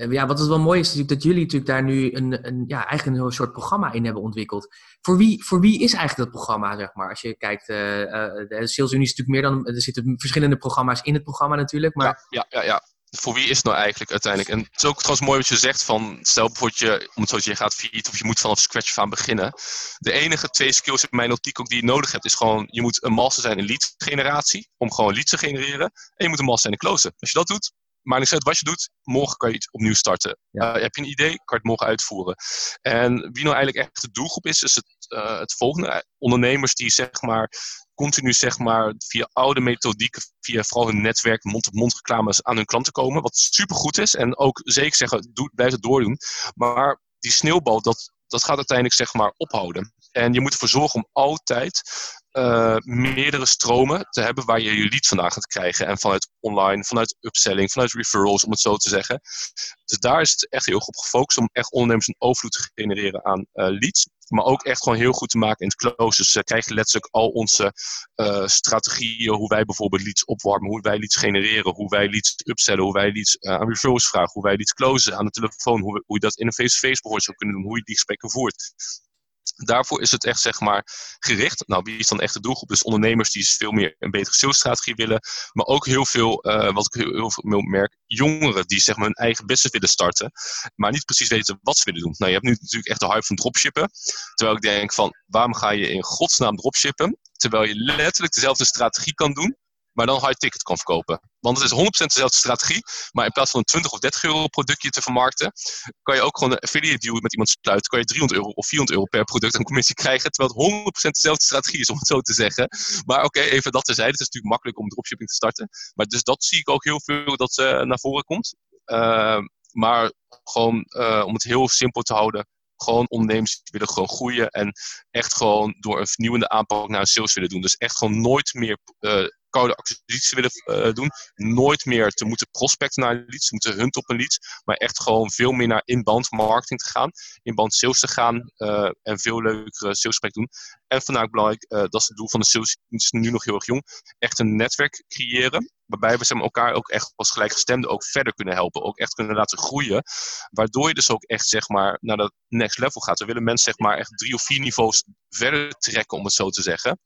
Ja, wat het wel mooi is, natuurlijk dat jullie natuurlijk daar nu een, een, ja, eigenlijk een soort programma in hebben ontwikkeld. Voor wie, voor wie is eigenlijk dat programma, zeg maar? Als je kijkt, de Sales Unie is natuurlijk meer dan, er zitten verschillende programma's in het programma natuurlijk. Maar... Ja, ja, ja, voor wie is het nou eigenlijk uiteindelijk? En het is ook trouwens mooi wat je zegt van, stel bijvoorbeeld je, om het zo te zeggen, gaat failliet of je moet vanaf scratch aan beginnen. De enige twee skills in mijn optiek ook die je nodig hebt, is gewoon, je moet een master zijn in lead generatie, om gewoon leads te genereren. En je moet een master zijn in closen. Als je dat doet, maar niet uit wat je doet, morgen kan je iets opnieuw starten. Ja. Uh, heb je een idee, kan je het morgen uitvoeren. En wie nou eigenlijk echt de doelgroep is, is het, uh, het volgende. Ondernemers die zeg maar continu zeg maar via oude methodieken, via vooral hun netwerk, mond-op-mond reclames aan hun klanten komen. Wat supergoed is. En ook zeker zeggen, doe, blijf het doordoen. Maar die sneeuwbal, dat, dat gaat uiteindelijk zeg maar ophouden. En je moet ervoor zorgen om altijd uh, meerdere stromen te hebben waar je je leads vandaan gaat krijgen. En vanuit online, vanuit upselling, vanuit referrals, om het zo te zeggen. Dus daar is het echt heel erg op gefocust om echt ondernemers een overvloed te genereren aan uh, leads. Maar ook echt gewoon heel goed te maken in het close. Dus uh, krijg je letterlijk al onze strategieën, hoe wij bijvoorbeeld leads opwarmen, hoe wij leads genereren, hoe wij leads upsellen, hoe wij leads aan referrals vragen, hoe wij leads closen aan de telefoon, hoe, hoe je dat in een face-to-face -face bijvoorbeeld zou kunnen doen, hoe je die gesprekken voert. Daarvoor is het echt zeg maar gericht. Nou, wie is dan echt de doelgroep? Dus ondernemers die veel meer een betere salesstrategie willen. Maar ook heel veel, uh, wat ik heel, heel veel merk, jongeren die zeg maar hun eigen business willen starten. Maar niet precies weten wat ze willen doen. Nou, je hebt nu natuurlijk echt de hype van dropshippen. Terwijl ik denk van, waarom ga je in godsnaam dropshippen? Terwijl je letterlijk dezelfde strategie kan doen maar dan high ticket kan verkopen. Want het is 100% dezelfde strategie, maar in plaats van een 20 of 30 euro productje te vermarkten, kan je ook gewoon een affiliate deal met iemand sluiten. Kan je 300 euro of 400 euro per product aan commissie krijgen, terwijl het 100% dezelfde strategie is, om het zo te zeggen. Maar oké, even dat terzijde. Het is natuurlijk makkelijk om dropshipping te starten. Maar dus dat zie ik ook heel veel dat uh, naar voren komt. Uh, maar gewoon uh, om het heel simpel te houden, gewoon ondernemers willen gewoon groeien en echt gewoon door een vernieuwende aanpak naar sales willen doen. Dus echt gewoon nooit meer uh, koude acquisitie willen uh, doen. Nooit meer te moeten prospecten naar een lead, te moeten hunten op een lead. Maar echt gewoon veel meer naar inbound marketing te gaan. Inbound sales te gaan uh, en veel leukere salesgesprekken doen. En vandaag belangrijk, uh, dat is het doel van de sales, is nu nog heel erg jong. Echt een netwerk creëren. Waarbij we zeg elkaar ook echt als gelijkgestemden ook verder kunnen helpen. Ook echt kunnen laten groeien. Waardoor je dus ook echt zeg maar, naar dat next level gaat. We willen mensen zeg maar, echt drie of vier niveaus verder trekken, om het zo te zeggen.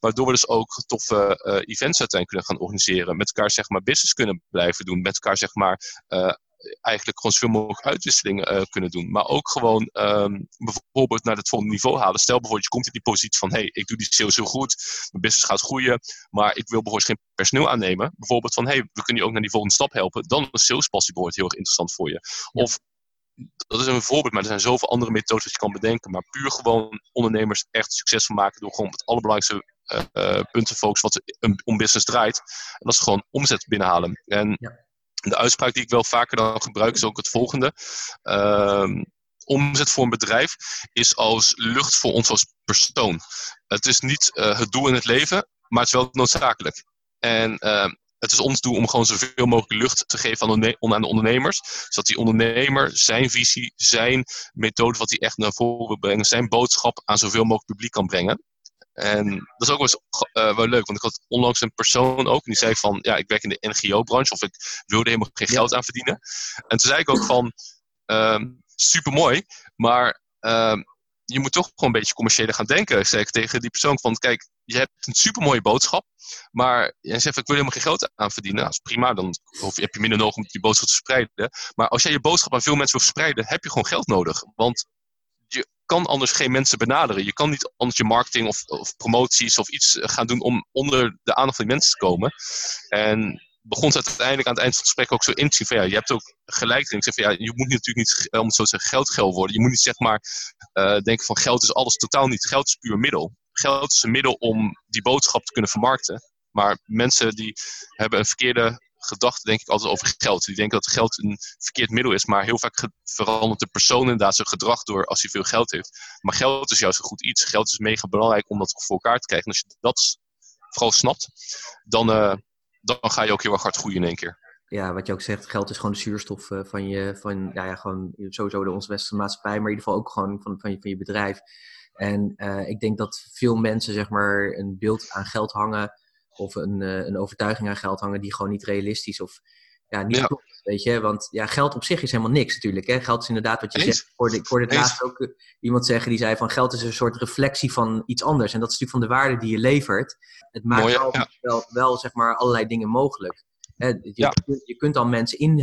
Waardoor we dus ook toffe uh, events uiteindelijk kunnen gaan organiseren. Met elkaar zeg maar, business kunnen blijven doen. Met elkaar zeg maar, uh, eigenlijk gewoon zoveel mogelijk uitwisselingen uh, kunnen doen. Maar ook gewoon um, bijvoorbeeld naar het volgende niveau halen. Stel bijvoorbeeld, je komt in die positie van: hé, hey, ik doe die sales heel goed, mijn business gaat groeien, maar ik wil bijvoorbeeld geen personeel aannemen. Bijvoorbeeld van: hé, hey, we kunnen je ook naar die volgende stap helpen. Dan is salespassie bijvoorbeeld heel erg interessant voor je. Ja. Of dat is een voorbeeld, maar er zijn zoveel andere methodes dat je kan bedenken. Maar puur gewoon ondernemers echt succesvol maken door gewoon het allerbelangrijkste uh, uh, punt te focussen wat een, om business draait. En dat is gewoon omzet binnenhalen. En ja. De uitspraak die ik wel vaker dan gebruik is ook het volgende. Uh, omzet voor een bedrijf is als lucht voor ons als persoon. Het is niet uh, het doel in het leven, maar het is wel noodzakelijk. En uh, het is ons doel om gewoon zoveel mogelijk lucht te geven aan de, aan de ondernemers. Zodat die ondernemer zijn visie, zijn methode, wat hij echt naar voren wil brengen, zijn boodschap aan zoveel mogelijk publiek kan brengen. En dat is ook wel, eens, uh, wel leuk, want ik had onlangs een persoon ook, en die zei van, ja, ik werk in de NGO-branche, of ik wilde helemaal geen geld aan verdienen. En toen zei ik ook van, uh, super mooi, maar uh, je moet toch gewoon een beetje commerciëler gaan denken. Zeg ik tegen die persoon van, kijk, je hebt een super mooie boodschap, maar je zegt, ik wil helemaal geen geld aan verdienen. Dat is prima, dan heb je minder nodig om die boodschap te verspreiden. Maar als jij je boodschap aan veel mensen wil verspreiden, heb je gewoon geld nodig. Want je kan anders geen mensen benaderen. Je kan niet anders je marketing of, of promoties of iets gaan doen om onder de aandacht van die mensen te komen. En begon het uiteindelijk aan het eind van het gesprek ook zo in te zien van ja, je hebt ook gelijk. Ik zeg van ja, je moet natuurlijk niet, om het zo te zeggen, geldgeld worden. Je moet niet zeg maar uh, denken van geld is alles, totaal niet. Geld is puur middel. Geld is een middel om die boodschap te kunnen vermarkten. Maar mensen die hebben een verkeerde gedachte, denk ik, altijd over geld. Die denken dat geld een verkeerd middel is. Maar heel vaak verandert de persoon inderdaad zijn gedrag door als hij veel geld heeft. Maar geld is juist een goed iets. Geld is mega belangrijk om dat voor elkaar te krijgen. En als je dat vooral snapt, dan, uh, dan ga je ook heel erg hard groeien in één keer. Ja, wat je ook zegt, geld is gewoon de zuurstof uh, van je, van, ja, ja, gewoon sowieso de onze westerse maatschappij, maar in ieder geval ook gewoon van, van, je, van je bedrijf. En uh, ik denk dat veel mensen, zeg maar, een beeld aan geld hangen of een, uh, een overtuiging aan geld hangen die gewoon niet realistisch of ja, niet ja. klopt, weet je. Want ja, geld op zich is helemaal niks natuurlijk. Hè? Geld is inderdaad wat je Eens? zegt. Ik hoorde, ik hoorde het laatst ook uh, iemand zeggen die zei van geld is een soort reflectie van iets anders. En dat is natuurlijk van de waarde die je levert. Het maakt Mooi, wel, ja. wel, wel, zeg maar, allerlei dingen mogelijk. Hè? Je, ja. je, je, kunt dan mensen in,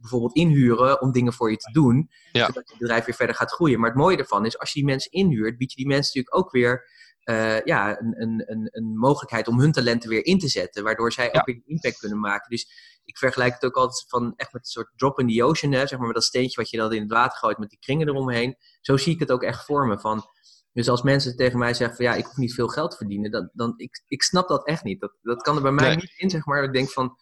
bijvoorbeeld inhuren om dingen voor je te doen. Zodat je bedrijf weer verder gaat groeien. Maar het mooie ervan is, als je die mensen inhuurt, bied je die mensen natuurlijk ook weer uh, ja, een, een, een, een, mogelijkheid om hun talenten weer in te zetten, waardoor zij ja. ook weer impact kunnen maken. Dus ik vergelijk het ook altijd van echt met een soort drop in the ocean, hè, zeg maar met dat steentje wat je dan in het water gooit met die kringen eromheen. Zo zie ik het ook echt voor me. Van, dus als mensen tegen mij zeggen van ja, ik hoef niet veel geld te verdienen, dan, dan ik, ik snap dat echt niet. Dat, dat kan er bij mij nee. niet in, zeg maar. Ik denk van,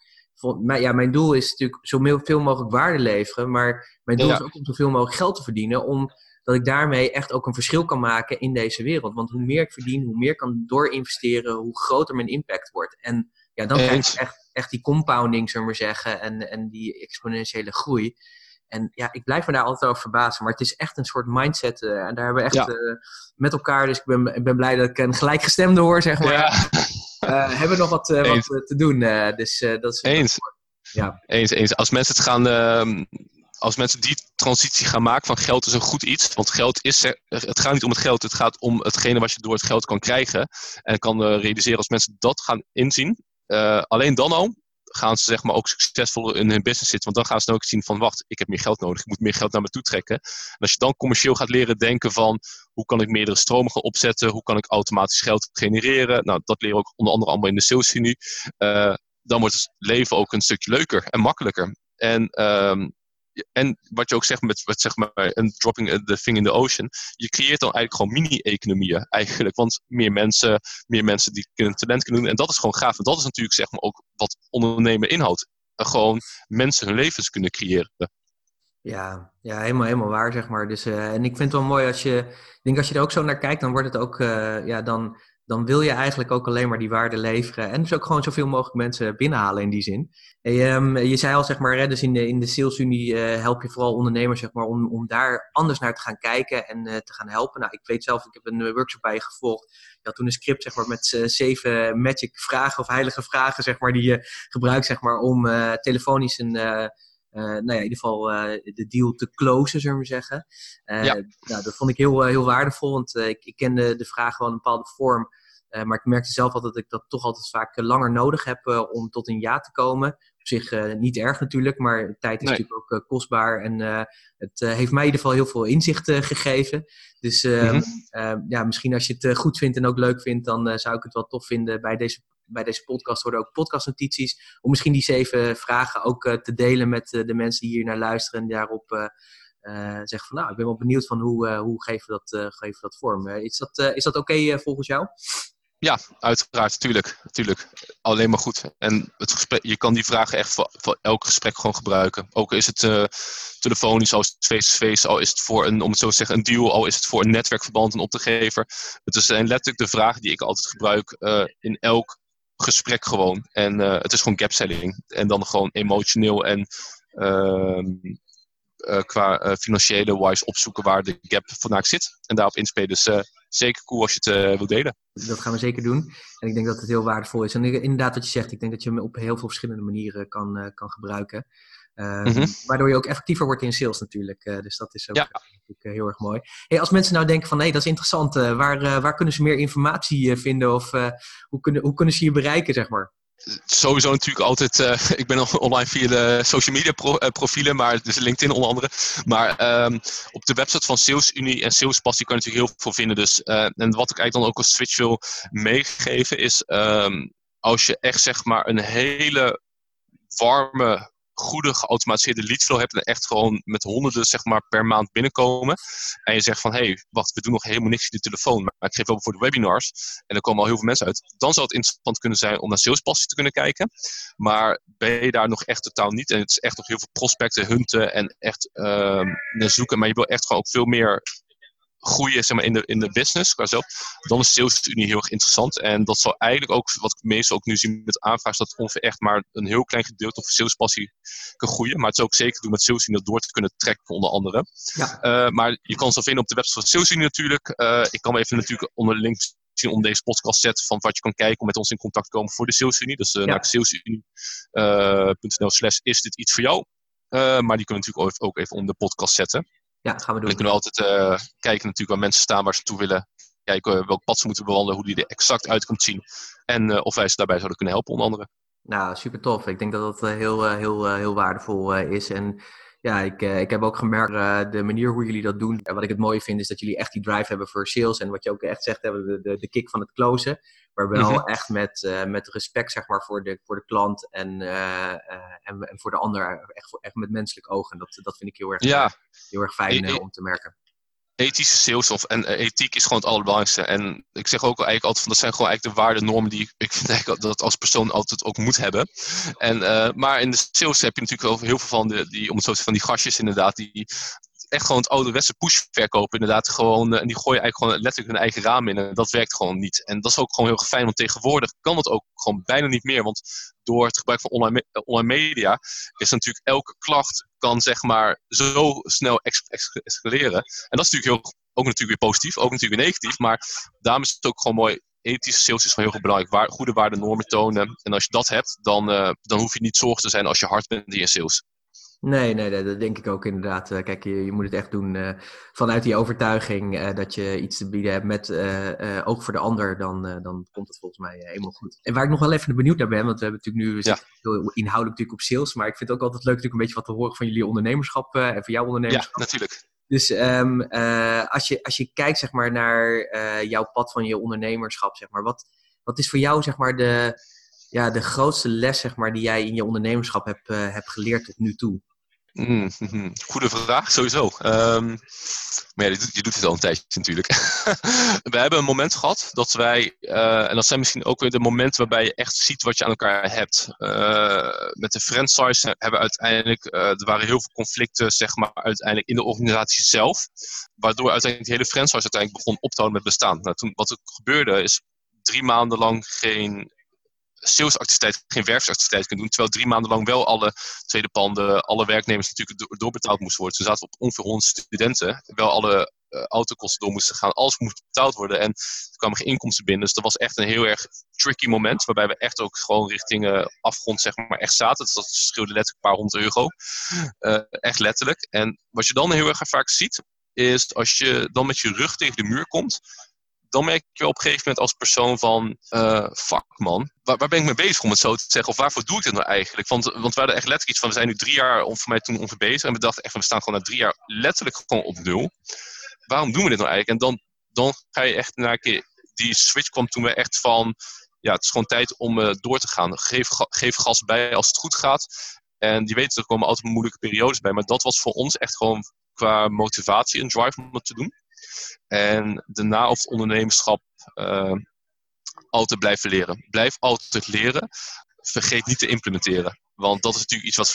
mijn, ja, mijn doel is natuurlijk zoveel mogelijk waarde leveren, maar mijn doel ja. is ook om zoveel mogelijk geld te verdienen om dat ik daarmee echt ook een verschil kan maken in deze wereld. Want hoe meer ik verdien, hoe meer ik kan doorinvesteren, hoe groter mijn impact wordt. En ja, dan krijg je echt, echt die compounding, zullen we maar zeggen, en, en die exponentiële groei. En ja, ik blijf me daar altijd over verbazen. Maar het is echt een soort mindset. Uh, en daar hebben we echt uh, met elkaar. Dus ik ben, ik ben blij dat ik een gelijkgestemde hoor, zeg maar. Ja. Uh, hebben we nog wat, wat te doen. dus dat is eens. Ja. eens. Eens. Als mensen het gaan. Ehm, als mensen die transitie gaan maken van geld is een goed iets. Want geld is. Het gaat niet om het geld. Het gaat om hetgene wat je door het geld kan krijgen. En kan realiseren als mensen dat gaan inzien. alleen dan al gaan ze zeg maar ook succesvol in hun business zitten. Want dan gaan ze ook zien van wacht, ik heb meer geld nodig. Ik moet meer geld naar me toe trekken. En als je dan commercieel gaat leren denken van hoe kan ik meerdere stromen gaan opzetten? Hoe kan ik automatisch geld genereren? Nou, dat leren ook onder andere allemaal in de saleslinie. Uh, dan wordt het leven ook een stukje leuker en makkelijker. En um, en wat je ook zegt met, met zeg maar, een dropping the thing in the ocean. Je creëert dan eigenlijk gewoon mini-economieën eigenlijk. Want meer mensen, meer mensen die kunnen talent kunnen doen. En dat is gewoon gaaf. En dat is natuurlijk zeg maar ook wat ondernemen inhoudt. gewoon mensen hun levens kunnen creëren. Ja, ja helemaal, helemaal waar, zeg maar. Dus, uh, en ik vind het wel mooi als je, ik denk als je er ook zo naar kijkt, dan wordt het ook, uh, ja, dan, dan wil je eigenlijk ook alleen maar die waarde leveren. En dus ook gewoon zoveel mogelijk mensen binnenhalen in die zin. Ehm, je zei al, zeg maar, hè, dus in de, in de salesunie uh, help je vooral ondernemers zeg maar, om, om daar anders naar te gaan kijken en uh, te gaan helpen. Nou, ik weet zelf, ik heb een workshop bij je gevolgd. Je had toen een script zeg maar, met uh, zeven magic vragen of heilige vragen zeg maar, die je gebruikt zeg maar, om telefonisch een... nou ja, in ieder geval de deal te closen, zullen we zeggen. ja. nou, dat vond ik heel, heel waardevol, want ik, ik kende de vragen wel een bepaalde vorm. Uh, maar ik merkte zelf altijd dat ik dat toch altijd vaak langer nodig heb uh, om tot een ja te komen. Op zich niet erg natuurlijk, maar tijd is nee. natuurlijk ook kostbaar. En het heeft mij in ieder geval heel veel inzicht gegeven. Dus mm -hmm. ja, misschien als je het goed vindt en ook leuk vindt, dan zou ik het wel tof vinden. Bij deze, bij deze podcast worden ook podcastnotities. Om misschien die zeven vragen ook te delen met de mensen die hier naar luisteren. En daarop zeggen van nou, ik ben wel benieuwd van hoe, hoe geven we dat, geven we dat vorm. is dat, is dat oké volgens jou? Ja, uiteraard, natuurlijk, natuurlijk. Alleen maar goed. En het je kan die vragen echt voor, voor elk gesprek gewoon gebruiken. Ook is het uh, telefonisch, al is het face-to-face, al is het voor een, om het zo te zeggen, een deal, al is het voor een netwerkverband, een opdrachtgever. Het zijn letterlijk de vragen die ik altijd gebruik uh, in elk gesprek gewoon. En het is gewoon gap-selling. En dan gewoon emotioneel en ehm, qua financiële wise opzoeken waar de gap vandaag zit. En daarop inspelen. Dus zeker cool als je het uh, wilt delen. Dat gaan we zeker doen. En ik denk dat het heel waardevol is. En inderdaad, wat je zegt, ik denk dat je hem op heel veel verschillende manieren kan, uh, kan gebruiken. Uh, mm -hmm. Waardoor je ook effectiever wordt in sales natuurlijk. Uh, dus dat is ook ja. heel erg mooi. Hey, als mensen nou denken van, hé, hey, dat is interessant. waar, waar kunnen ze meer informatie vinden? Of hoe, kunnen, hoe kunnen ze je bereiken, zeg maar? Sowieso natuurlijk altijd. Uh, ik ben online via de social media uh, profielen, maar dus LinkedIn onder andere. Maar um, op de website van SalesUnie en SalesPassie kan je natuurlijk heel veel vinden. Dus, uh, en wat ik eigenlijk dan ook als switch wil meegeven is. Um, als je echt zeg maar een hele warme goede geautomatiseerde leadflow hebt en echt gewoon met honderden zeg maar, per maand binnenkomen. En je zegt van, hé, hey, wacht, we doen nog helemaal niks in de telefoon, maar ik geef wel voor de webinars en er komen al heel veel mensen uit. Dan zou het interessant kunnen zijn om naar salespassie te kunnen kijken. Maar ben je daar nog echt totaal niet en het is echt nog heel veel prospecten, hunten en echt uh, zoeken. Maar je wil echt gewoon ook veel meer groeien zeg maar, in, de, in de business qua zelf, dan is SalesUnie heel erg interessant. En dat zal eigenlijk ook, wat ik meestal ook nu zie met aanvragen, dat ongeveer echt maar een heel klein gedeelte van salespassie kan groeien. Maar het is ook zeker doen met SalesUnie dat door te kunnen trekken, onder andere. Ja. Uh, maar je kan ze vinden op de website van SalesUnie natuurlijk. Uh, ik kan even natuurlijk onder de link zien om deze podcast zetten van wat je kan kijken om met ons in contact te komen voor de SalesUnie. Dus uh, ja. naar salesunie.nl slash is dit iets voor jou. maar die kunnen we natuurlijk ook even onder de podcast zetten. Ja, gaan we doen. En dan kunnen we altijd uh, kijken natuurlijk waar mensen staan waar ze toe willen. Kijken welk pad ze moeten bewandelen, hoe die er exact uit komt zien. En uh, of wij ze daarbij zouden kunnen helpen, onder andere. Nou, super tof. Ik denk dat dat heel, heel, heel waardevol is. En ja, ik, ik heb ook gemerkt uh, de manier hoe jullie dat doen. En wat ik het mooie vind is dat jullie echt die drive hebben voor sales. En wat je ook echt zegt, hebben de, de, de kick van het closen. Maar wel mm-hmm. echt met, uh, met respect zeg maar, voor, de, voor de klant en, uh, en, en, voor de ander. Echt, echt met menselijk ogen. Dat, dat vind ik heel erg, ja. Heel erg fijn e om te merken ethische sales of, en ethiek is gewoon het allerbelangrijkste. En ik zeg ook eigenlijk altijd van dat zijn gewoon eigenlijk de waarden, die ik vind eigenlijk dat als persoon altijd ook moet hebben. En, uh, maar in de sales heb je natuurlijk heel veel van de, die, om het zo te van die gastjes inderdaad, die echt gewoon het ouderwetse push verkopen. Inderdaad, gewoon, en die gooien eigenlijk gewoon letterlijk hun eigen raam in. En dat werkt gewoon niet. En dat is ook gewoon heel fijn, want tegenwoordig kan dat ook gewoon bijna niet meer. Want door het gebruik van online, online media is natuurlijk elke klacht kan zeg maar zo snel escaleren. En dat is natuurlijk heel, ook natuurlijk weer positief, ook natuurlijk weer negatief. Maar daarom is het ook gewoon mooi ethische sales is gewoon heel belangrijk. Waar, goede waarde normen tonen. En als je dat hebt, dan, uh, dan hoef je niet zorgen te zijn als je hard bent in je sales. Nee, nee, dat denk ik ook inderdaad. Eh, kijk, je, je moet het echt doen uh, vanuit die overtuiging uh, dat je iets te bieden hebt met oog voor de ander. Dan, dan komt het volgens mij helemaal goed. En waar ik nog wel even benieuwd naar ben, want we hebben natuurlijk nu ja. heel inhoudelijk natuurlijk op sales. Maar ik vind het ook altijd leuk natuurlijk een beetje wat te horen van jullie ondernemerschap en van jouw ondernemerschap. Ja, natuurlijk. Dus um, als, je, als je kijkt zeg maar, naar jouw pad van je ondernemerschap, zeg maar, wat, wat is voor jou zeg maar, de, ja, de grootste les zeg maar, die jij in je ondernemerschap hebt, hebt geleerd tot nu toe? Mm, mm, goede vraag, sowieso. Um, maar ja, je doet, het al een tijdje natuurlijk. we hebben een moment gehad dat wij, uh, en dat zijn misschien ook weer de momenten waarbij je echt ziet wat je aan elkaar hebt. Uh, met de franchise hebben we uiteindelijk, uh, er waren heel veel conflicten, zeg maar, uiteindelijk in de organisatie zelf. Waardoor uiteindelijk de hele franchise uiteindelijk begon op te houden met bestaan. Nou, toen, wat er gebeurde is drie maanden lang geen salesactiviteit, geen werfactiviteit kunnen doen. Terwijl drie maanden lang wel alle tweede panden, alle werknemers natuurlijk doorbetaald moesten worden. Toen zaten op ongeveer 100 studenten. Wel alle uh, autokosten door moesten gaan. Alles moest betaald worden. En er kwamen geen inkomsten binnen. Dus dat was echt een heel erg tricky moment. Waarbij we echt ook gewoon richting uh, afgrond zeg maar, echt zaten. Dus dat scheelde letterlijk een paar honderd euro. Uh, echt letterlijk. En wat je dan heel erg vaak ziet, is als je dan met je rug tegen de muur komt dan merk je op een gegeven moment als persoon van, uh, fuck man, waar, waar, ben ik mee bezig om het zo te zeggen? Of waarvoor doe ik dit nou eigenlijk? Want, want we hadden echt letterlijk iets van, we zijn nu drie jaar voor mij toen ongeveer. En we dachten echt, we staan gewoon na drie jaar letterlijk gewoon op nul. Waarom doen we dit nou eigenlijk? En dan, dan ga je echt naar een keer, die switch kwam toen we echt van, ja, het is gewoon tijd om uh, door te gaan. Geef, geef gas bij als het goed gaat. En je weet, er komen altijd moeilijke periodes bij. Maar dat was voor ons echt gewoon qua motivatie een drive om het te doen. En daarna of ondernemerschap uh, altijd blijven leren. Blijf altijd leren. Vergeet niet te implementeren. Want dat is natuurlijk iets wat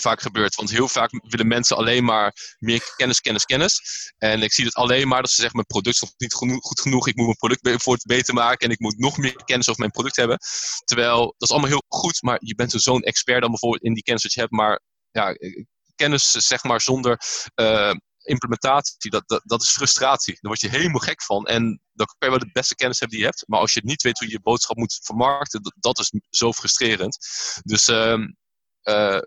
vaak gebeurt. Want heel vaak willen mensen alleen maar meer kennis, kennis, kennis. En ik zie het alleen maar dat ze zeggen: Mijn product is nog niet goed genoeg. Ik moet mijn product voor beter maken. En ik moet nog meer kennis over mijn product hebben. Terwijl dat is allemaal heel goed. Maar je bent zo'n expert dan bijvoorbeeld in die kennis dat je hebt. Maar ja, kennis zeg maar zonder uh, implementatie, dat, dat, is frustratie. Daar word je helemaal gek van. En dan kan je wel de beste kennis hebben die je hebt. Maar als je niet weet hoe je je boodschap moet vermarkten, dat, is zo frustrerend. Dus uh, uh,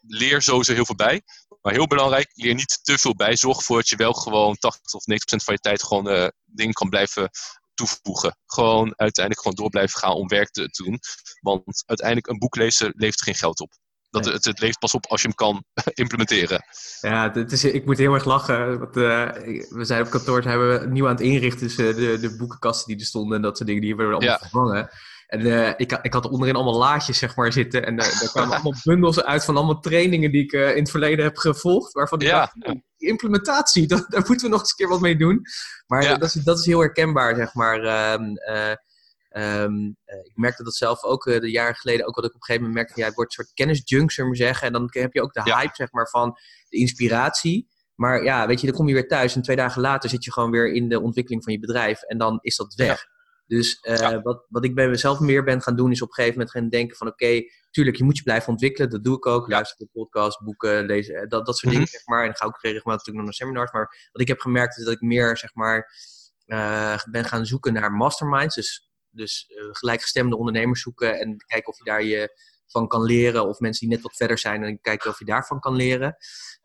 leer sowieso heel veel bij. Maar heel belangrijk, leer niet te veel bij. Zorg ervoor dat je wel gewoon 80 of 90% van je tijd gewoon uh, dingen kan blijven toevoegen. Gewoon uiteindelijk gewoon door blijven gaan om werk te, te doen. Want uiteindelijk een boek lezen levert geen geld op. Dat, het, het leeft pas op als je hem kan implementeren. Ja, het is, ik moet heel erg lachen. Want, uh, we zijn op kantoor zijn we nieuw aan het inrichten. Dus uh, de, de boekenkasten die er stonden en dat soort dingen, die werden allemaal ja. vervangen. En uh, ik, ik had onderin allemaal laadjes zeg maar, zitten. En daar kwamen allemaal bundels uit van allemaal trainingen die ik in het verleden heb gevolgd. Waarvan ik ja. dacht, oh, die implementatie, dat, daar moeten we nog eens een keer wat mee doen. Maar ja. dat, is, dat is heel herkenbaar, zeg maar. Ehm, Um, ik merkte dat zelf ook uh, de jaren geleden, ook wat ik op een gegeven moment merkte, ja, het wordt een soort kennisjunk, zullen we zeggen. En dan heb je ook de hype, zeg maar, van de inspiratie. Maar ja, weet je, dan kom je weer thuis en twee dagen later zit je gewoon weer in de ontwikkeling van je bedrijf en dan is dat weg. Ja. Dus uh, ja. wat, wat ik bij mezelf meer ben gaan doen, is op een gegeven moment gaan denken van oké, okay, tuurlijk, je moet je blijven ontwikkelen. Dat doe ik ook. Luister naar podcasts, boeken, lezen, dat, dat soort mm -hmm. dingen, zeg maar. En dan ga ik ook regelmatig natuurlijk nog naar seminars. Maar wat ik heb gemerkt is dat ik meer, zeg maar, uh, ben gaan zoeken naar masterminds. Dus dus uh, gelijkgestemde ondernemers zoeken en kijken of je daar je van kan leren. Of mensen die net wat verder zijn en kijken of je daarvan kan leren.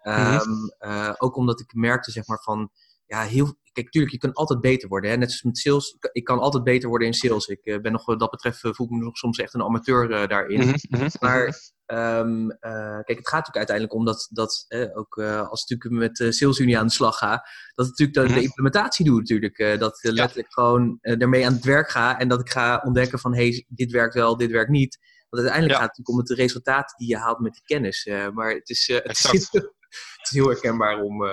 Um, mm-hmm. uh, ook omdat ik merkte, zeg maar, van ja, heel. Kijk, tuurlijk, je kan altijd beter worden. Hè? Net zoals met sales. Ik kan altijd beter worden in sales. Ik uh, ben nog, wat dat betreft, voel ik me nog soms echt een amateur daarin. Mm-hmm. Mm-hmm. Maar Um, uh, kijk, het gaat natuurlijk uiteindelijk om dat, dat ook als ik natuurlijk met de SalesUnie aan de slag ga, dat het natuurlijk de, de implementatie doe natuurlijk. dat ik letterlijk gewoon ermee aan het werk ga en dat ik ga ontdekken van, hé, hey, dit werkt wel, dit werkt niet. Want uiteindelijk ja. gaat het natuurlijk om het resultaat die je haalt met die kennis. maar het is, het, is het is heel herkenbaar om,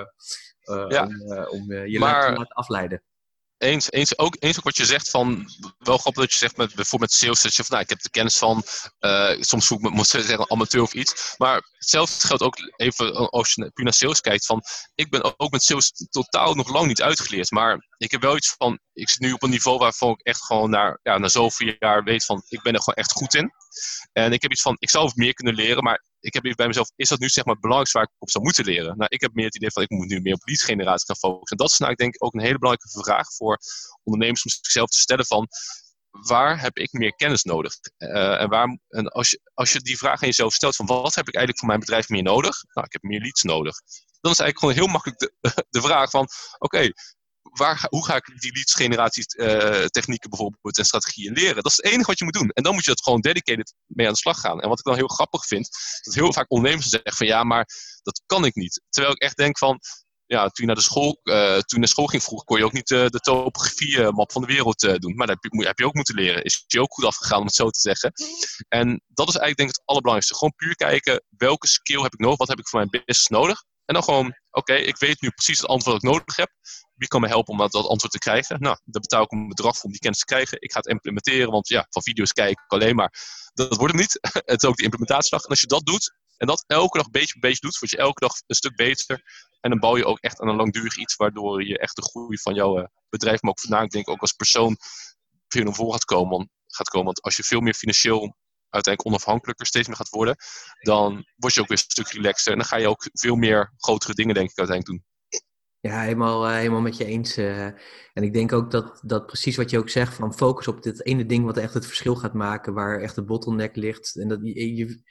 ja. om, om je maar, te laten afleiden. eens, eens, ook, eens ook wat je zegt van, wel grappig dat je zegt met, bijvoorbeeld met sales, dat je van, nou, ik heb de kennis van, uh, soms voel ik me, moet zeggen, amateur of iets. Maar hetzelfde geldt ook even als je puur naar sales kijkt, van, ik ben ook met sales totaal nog lang niet uitgeleerd. Maar ik heb wel iets van, ik zit nu op een niveau waarvan ik echt gewoon naar, ja, na zoveel jaar weet van, ik ben er gewoon echt goed in. En ik heb iets van, ik zou meer kunnen leren, maar ik heb even bij mezelf, is dat nu zeg maar het belangrijkste waar ik op zou moeten leren? Nou, ik heb meer het idee van, ik moet nu meer op lead generatie gaan focussen. En dat is nou, ik denk ook een hele belangrijke vraag voor ondernemers om zichzelf te stellen van, waar heb ik meer kennis nodig? Uh, en waar, en als, je, als je die vraag aan jezelf stelt van, wat heb ik eigenlijk voor mijn bedrijf meer nodig? Nou, ik heb meer leads nodig. Dan is eigenlijk gewoon heel makkelijk de vraag van, oké, waar, hoe ga ik die leads generatie uh, technieken bijvoorbeeld en strategieën leren? Dat is het enige wat je moet doen. En dan moet je dat gewoon dedicated mee aan de slag gaan. En wat ik dan heel grappig vind, dat heel vaak ondernemers zeggen van ja, maar dat kan ik niet. Terwijl ik echt denk van, ja, toen je naar de school, uh, toen naar school ging vroeger, kon je ook niet uh, de topografie-map van de wereld doen. Maar dat heb je, heb je, ook moeten leren. Is je ook goed afgegaan, om het zo te zeggen. En dat is eigenlijk denk ik het allerbelangrijkste. Gewoon puur kijken, welke skill heb ik nodig? Wat heb ik voor mijn business nodig? En dan gewoon, oké, ik weet nu precies het antwoord dat ik nodig heb wie kan me helpen om dat, antwoord te krijgen? Nou, daar betaal ik een bedrag voor om die kennis te krijgen. Ik ga het implementeren, want ja, van video's kijken alleen maar, dat wordt hem niet. het is ook die implementatieslag. En als je dat doet, en dat elke dag beetje bij beetje doet, word je elke dag een stuk beter. En dan bouw je ook echt aan een langdurig iets, waardoor je echt de groei van jouw uh, bedrijf, maar ook voornamelijk denk ik ook als persoon, veel naar voren gaat komen. Want als je veel meer financieel uiteindelijk onafhankelijker steeds meer gaat worden, dan word je ook weer een stuk relaxter. En dan ga je ook veel meer grotere dingen, denk ik, uiteindelijk doen. Ja, helemaal, uh, helemaal met je eens. Uh, en ik denk ook dat, dat precies wat je ook zegt, van focus op dit ene ding wat echt het verschil gaat maken, waar echt de bottleneck ligt. En dat je,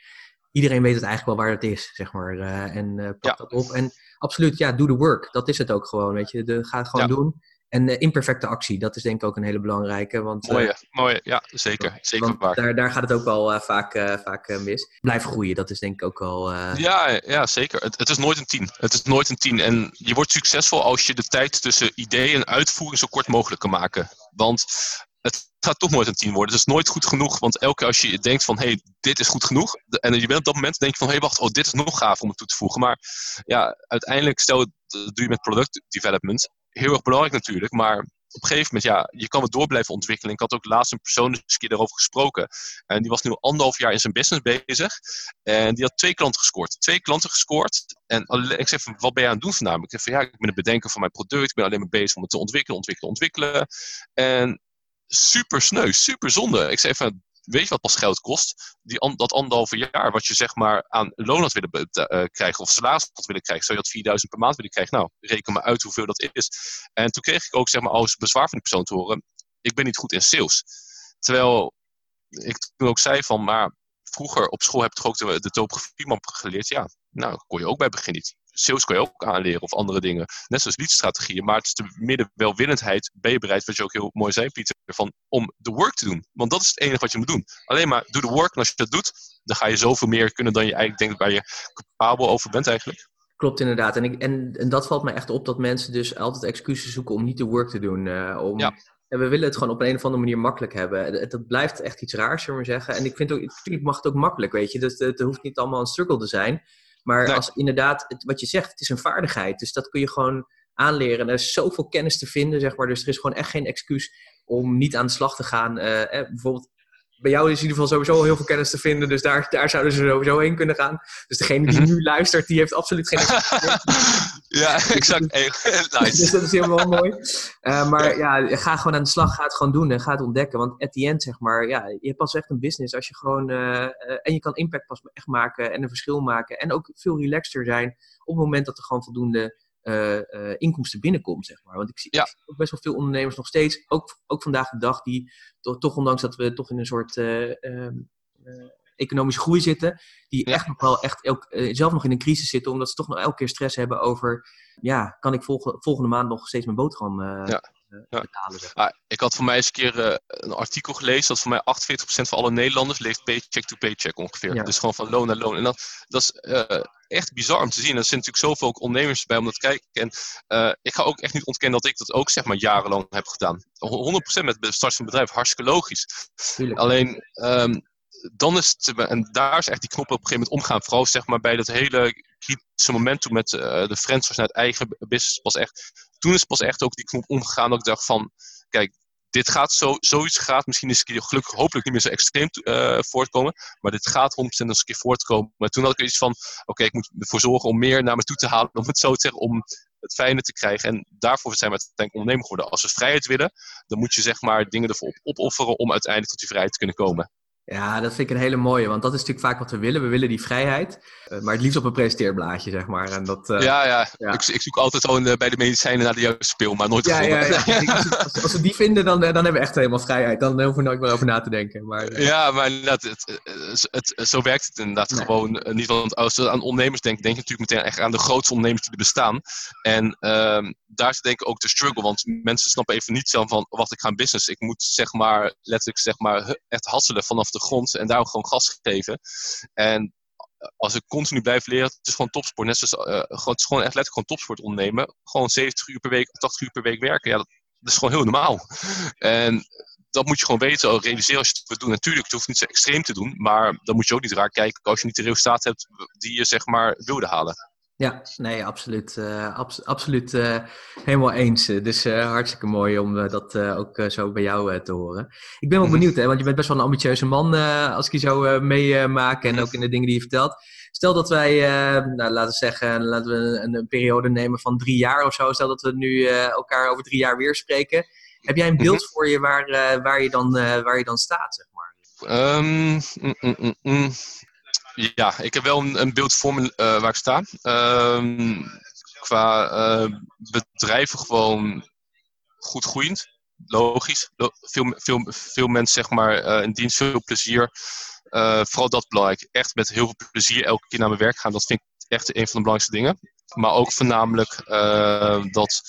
iedereen weet het eigenlijk wel waar het is, zeg maar. Uh, en pak ja. dat op. En absoluut, ja, do the work. Dat is het ook gewoon, weet je. De, ga het gewoon ja. doen. En uh, imperfecte actie, dat is denk ik ook een hele belangrijke. Want, mooie, uh, mooie, ja, zeker. zeker waar. Daar, daar gaat het ook wel uh, vaak, vaak mis. Blijf groeien, dat is denk ik ook wel... Ja, ja, zeker. Het, het, is nooit een tien. Het is nooit een tien. En je wordt succesvol als je de tijd tussen idee en uitvoering zo kort mogelijk kan maken. Want het gaat toch nooit een tien worden. Het is nooit goed genoeg. Want elke keer als je denkt van, hé, hey, dit is goed genoeg. En je bent op dat moment denk je van, hé, hey, wacht, oh, dit is nog gaaf om het toe te voegen. Maar ja, uiteindelijk, stel, dat doe je met product development heel erg belangrijk natuurlijk, maar op een gegeven moment, ja, je kan het door blijven ontwikkelen. Ik had ook laatst een persoon een keer daarover gesproken. En die was nu anderhalf jaar in zijn business bezig. En die had twee klanten gescoord. Twee klanten gescoord. En ik zeg van, wat ben je aan het doen vandaag? Ik zeg van, ja, ik ben het bedenken van mijn product. Ik ben alleen maar bezig om het te ontwikkelen, ontwikkelen, ontwikkelen. En super sneu, super zonde. Ik zei van, weet je wat pas geld kost? Die, dat anderhalve jaar wat je zeg maar aan loon had willen uh, krijgen of salaris had willen krijgen. Zou je dat 4000 per maand willen krijgen? Nou, reken maar uit hoeveel dat is. En toen kreeg ik ook zeg maar als bezwaar van die persoon te horen, ik ben niet goed in sales. Terwijl ik toen ook zei van, maar vroeger op school heb ik toch ook de, de topografie geleerd. Ja, nou, kon je ook bij begin niet sales kan je ook aanleren of andere dingen. Net zoals leadstrategieën. Maar het is de middenwelwillendheid. Ben je bereid, wat je ook heel mooi zei, Pieter, van, om de work te doen. Want dat is het enige wat je moet doen. Alleen maar doe de work. En als je dat doet, dan ga je zoveel meer kunnen dan je eigenlijk denkt waar je capabel over bent eigenlijk. Klopt inderdaad. En, ik, en, en dat valt mij echt op dat mensen dus altijd excuses zoeken om niet de work te doen. Uh, om, ja. En we willen het gewoon op een, of andere manier makkelijk hebben. Dat blijft echt iets raars, zullen we zeggen. En ik vind ook, natuurlijk mag het ook makkelijk, weet je. Dus het, het hoeft niet allemaal een struggle te zijn. Maar als inderdaad, het, wat je zegt, het is een vaardigheid. Dus dat kun je gewoon aanleren. En er is zoveel kennis te vinden, zeg maar. Dus er is gewoon echt geen excuus om niet aan de slag te gaan. Uh, eh, bijvoorbeeld bij jou is in ieder geval sowieso heel veel kennis te vinden. Dus daar, daar zouden ze sowieso heen kunnen gaan. Dus degene die mhm. nu luistert, die heeft absoluut geen Ja, exact. nice. dus dat is helemaal mooi. Uh, maar ja. ga gewoon aan de slag. Ga het gewoon doen en ga het ontdekken. Want at the end, zeg maar, ja, je hebt pas echt een business als je gewoon... Uh, uh, en je kan impact pas echt maken en een verschil maken. En ook veel relaxter zijn op het moment dat er gewoon voldoende uh, uh, inkomsten binnenkomt, zeg maar. Want ik zie, ja. ik zie, ook best wel veel ondernemers nog steeds, ook, ook vandaag de dag, die to, toch ondanks dat we toch in een soort uh, economische groei zitten, die ja. echt nog wel echt elk, zelf nog in een crisis zitten, omdat ze toch nog elke keer stress hebben over, ja, kan ik volg, volgende maand nog steeds mijn boterham ja. Betalen? Zeg ah, ik had voor mij eens een keer een artikel gelezen dat voor mij 48% van alle Nederlanders leeft paycheck to paycheck ongeveer. Dus gewoon van loon naar loon. En dat, dat is echt bizar om te zien. Er zijn natuurlijk zoveel ondernemers bij om dat te kijken. En uh, ik ga ook echt niet ontkennen dat ik dat ook zeg maar jarenlang heb gedaan. 100% met de start van het bedrijf, hartstikke logisch. Tuurlijk. Alleen, um, dan is het, en daar is echt die knop op een gegeven moment omgaan. Vooral zeg maar bij dat hele kritische moment toen met uh, de Friends was naar het eigen business was echt toen is pas echt ook die knop omgegaan dat ik dacht van, kijk, dit gaat zo, zoiets gaat misschien een keer gelukkig hopelijk niet meer zo extreem uh, voortkomen. Maar dit gaat 100% eens een keer voortkomen. Maar toen had ik iets van, oké, ik moet ervoor zorgen om meer naar me toe te halen, om het zo te zeggen, om het fijne te krijgen. En daarvoor zijn we uiteindelijk ondernemer geworden. Als we vrijheid willen, dan moet je zeg maar dingen ervoor opofferen om uiteindelijk tot die vrijheid te kunnen komen. Ja, dat vind ik een hele mooie, want dat is natuurlijk vaak wat we willen. We willen die vrijheid, eh, maar het liefst op een presenteerblaadje, zeg maar. En dat, uh, ja, ja, Ik, ik, zoek altijd gewoon uh, bij de medicijnen naar de juiste speel, maar nooit ja, gevonden. Ja, ja. als, als, we die vinden, dan, dan hebben we echt helemaal vrijheid. Dan hoeven we nooit meer over na te denken. Maar, ja, maar inderdaad, het, het, het, zo werkt het inderdaad gewoon niet. Want als je aan ondernemers denkt, denk je natuurlijk meteen echt aan de grootste ondernemers die er bestaan. En ehm, daar is denk ik ook de struggle, want mensen snappen even niet zelf van, wat ik ga business. Ik moet zeg maar, letterlijk zeg maar, echt hasselen vanaf de grond en daar gewoon gas geven. En als ik continu blijf leren, het is gewoon topsport. Net zoals, uh, het is gewoon echt letterlijk gewoon topsport ondernemen. Gewoon 70 uur per week, 80 uur per week werken. Ja, dat, is gewoon heel normaal. En dat moet je gewoon weten, realiseren als je het wilt doen. Natuurlijk, het hoeft niet zo extreem te doen, maar dan moet je ook niet raar kijken als je niet de resultaat hebt die je zeg maar wilde halen. Ja, nee, absoluut. Uh, absoluut uh, helemaal eens. Dus uh, hartstikke mooi om dat ook zo bij jou te horen. Ik ben wel mhm. benieuwd, hè, want je bent best wel een ambitieuze man als ik je zo meemaak en ook in de dingen die je vertelt. Stel dat wij, nou, laten we zeggen, laten we een, een, periode nemen van drie jaar of zo. Stel dat we nu elkaar over drie jaar weer spreken. Heb jij een beeld mhm. voor je waar, waar, je dan, waar je dan staat, zeg maar? Um, mm, mm, mm, ja, ik heb wel een, een beeld voor me uh, waar ik sta. Ehm, qua uh, bedrijven gewoon goed groeiend. Logisch. Veel, veel, veel mensen zeg maar uh, in dienst, veel plezier. vooral dat belangrijk. Echt met heel veel plezier elke keer naar mijn werk gaan. Dat vind ik echt een van de belangrijkste dingen. Maar ook voornamelijk dat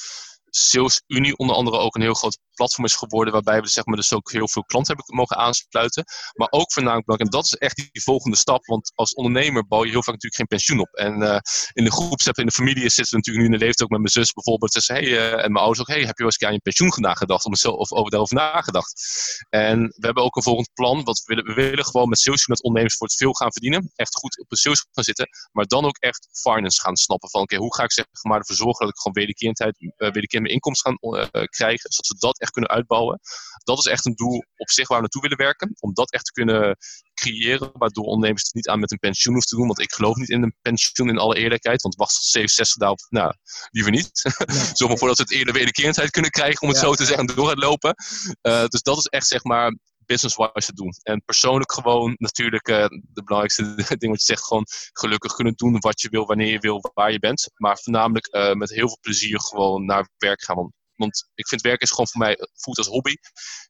Sales Unie onder andere ook een heel groot platform is geworden, waarbij we zeg maar, dus ook heel veel klanten hebben mogen aansluiten. Maar ook voornamelijk en dat is echt die volgende stap, want als ondernemer bouw je heel vaak natuurlijk geen pensioen op. En uh, in de groepsapp, in de familie zitten natuurlijk nu in de leeftijd ook met mijn zus bijvoorbeeld. Zei, hey, uh, en mijn ouders ook, hey, heb je wel eens een aan je pensioen nagedacht? Om of over daarover nagedacht. En we hebben ook een volgend plan, wat we willen, we willen gewoon met sales met ondernemers voor het veel gaan verdienen. Echt goed op de sales gaan zitten, maar dan ook echt finance gaan snappen. Van oké, hoe ga ik zeg maar ervoor zorgen dat ik gewoon wederkerendheid, uh, wederkerend inkomsten gaan krijgen, zodat we dat echt kunnen uitbouwen. Dat is echt een doel op zich waar we naartoe willen werken. Om dat echt te kunnen creëren, waardoor ondernemers het niet aan met een pensioen hoeven te doen. Want ik geloof niet in een pensioen in alle eerlijkheid. Want wacht tot 67 daarop, nou, liever niet. Zorg maar voor dat we het eerder wederkerendheid kunnen krijgen, om het zo te zeggen, door het lopen. Uh, dus dat is echt, zeg maar, business-wise doen. En persoonlijk gewoon natuurlijk uh, de belangrijkste ding wat je zegt, gewoon gelukkig kunnen doen wat je wil, wanneer je wil, waar je bent. Maar voornamelijk uh, met heel veel plezier gewoon naar werk gaan. Want, want ik vind werk is gewoon voor mij voelt als hobby.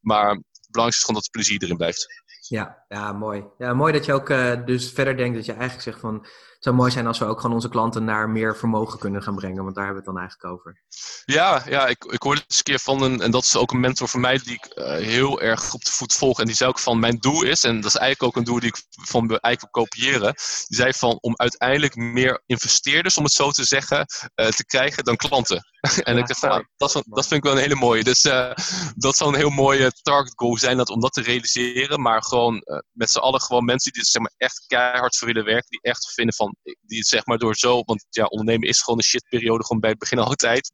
Maar het belangrijkste is gewoon dat het plezier erin blijft. Ja, ja, mooi. Ja, mooi dat je ook uh, dus verder denkt dat je eigenlijk zegt van het zou mooi zijn als we ook gewoon onze klanten naar meer vermogen kunnen gaan brengen, want daar hebben we het dan eigenlijk over. Ja, ja ik, ik hoorde eens een keer van een, en dat is ook een mentor van mij die ik uh, heel erg op de voet volg. En die zei ook van mijn doel is, en dat is eigenlijk ook een doel die ik van eigenlijk wil kopiëren. Die zei van om uiteindelijk meer investeerders, om het zo te zeggen, uh, te krijgen dan klanten. en ik dacht van, nou, dat, dat vind ik wel een hele mooie. Dus dat zou een heel mooie target goal zijn dat, om dat te realiseren. Maar gewoon met z'n allen gewoon mensen die er zeg maar, echt keihard voor willen werken. Die echt vinden van die het zeg maar door zo, want ja, ondernemen is gewoon een shitperiode, gewoon bij het begin altijd.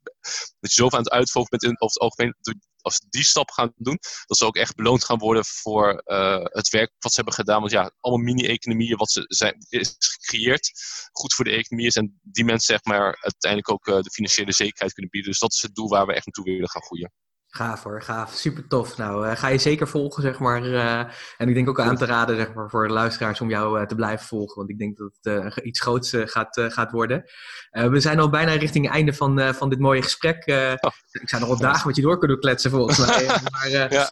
Dat je zoveel aan het uitvolgen bent in, over het algemeen, als die stap gaan doen, dat ze ook echt beloond gaan worden voor uh, het werk wat ze hebben gedaan. Want ja, allemaal mini-economieën wat ze zijn, is gecreëerd, goed voor de economie is. En die mensen zeg maar uiteindelijk ook uh, de financiële zekerheid kunnen bieden. Dus dat is het doel waar we echt naartoe willen gaan groeien. Gaaf hoor, gaaf. Super tof. Nou, uh, ga je zeker volgen, zeg maar. Uh, en ik denk ook aan te raden, zeg maar, voor de luisteraars om jou uh, te blijven volgen. Want ik denk dat het iets groots gaat, gaat worden. we zijn al bijna richting het einde van, van dit mooie gesprek. Oh. Ik zou nog wat dagen met je door kunnen kletsen, volgens mij. maar ja.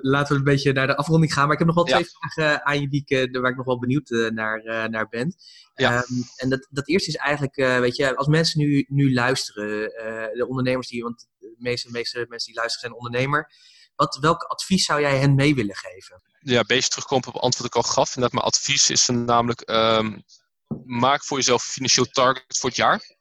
Laten we een beetje naar de afronding gaan. Maar ik heb nog wel twee vragen aan je die ik, waar ik nog wel benieuwd naar, naar ben. Ja. Um, en dat, dat eerste is eigenlijk, weet je, als mensen nu, nu luisteren, de ondernemers die, want de meeste, meeste mensen die luisteren zijn ondernemer. Wat, welk advies zou jij hen mee willen geven? Ja, beetje terugkomen op het antwoord dat ik al gaf. En dat mijn advies is namelijk, um, maak voor jezelf een financieel target voor het jaar.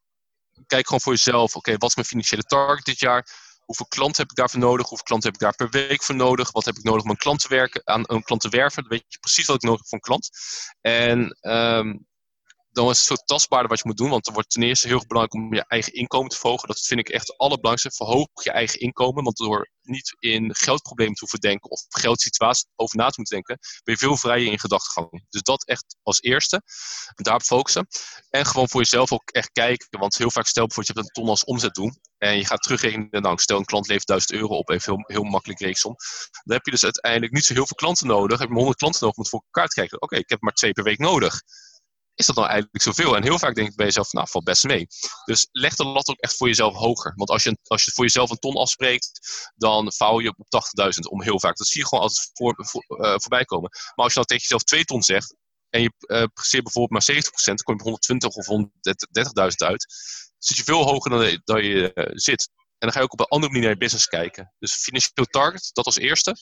Kijk gewoon voor jezelf, oké, wat is mijn financiële target dit jaar? Hoeveel klanten heb ik daarvoor nodig? Hoeveel klanten heb ik daar per week voor nodig? Wat heb ik nodig om een klant te werken, aan een klant te werven? Dan weet je precies wat ik nodig heb voor een klant. En um, dan is het zo tastbaarder wat je moet doen. Want het wordt ten eerste heel belangrijk om je eigen inkomen te verhogen. Dat vind ik echt het allerbelangrijkste. Verhoog je eigen inkomen. Want door niet in geldproblemen te hoeven denken of geldsituaties over na te moeten denken, ben je veel vrijer in gedachtegang. Dus dat echt als eerste. Daarop focussen. En gewoon voor jezelf ook echt kijken. Want heel vaak stel bijvoorbeeld, je hebt een ton als omzet doen. En je gaat terugrekenen. Nou, stel een klant levert 1000 euro op. Even heel, heel makkelijk reeksom. Dan heb je dus uiteindelijk niet zo heel veel klanten nodig. Heb je maar 100 klanten nodig om het voor elkaar te krijgen. Oké, ik heb maar twee per week nodig is dat nou eigenlijk zoveel? En heel vaak denk ik bij jezelf, nou, valt best mee. Dus leg de lat ook echt voor jezelf hoger. Want als je, als je voor jezelf een ton afspreekt, dan vouw je op 80.000 om heel vaak. Dat zie je gewoon altijd voor, uh, voorbij komen. Maar als je dan tegen jezelf 2 ton zegt, en je uh, bijvoorbeeld maar 70%, dan kom je op 120 of 130.000 uit. zit je veel hoger dan, je uh, zit. En dan ga je ook op een andere manier naar je business kijken. Dus financieel target, dat als eerste.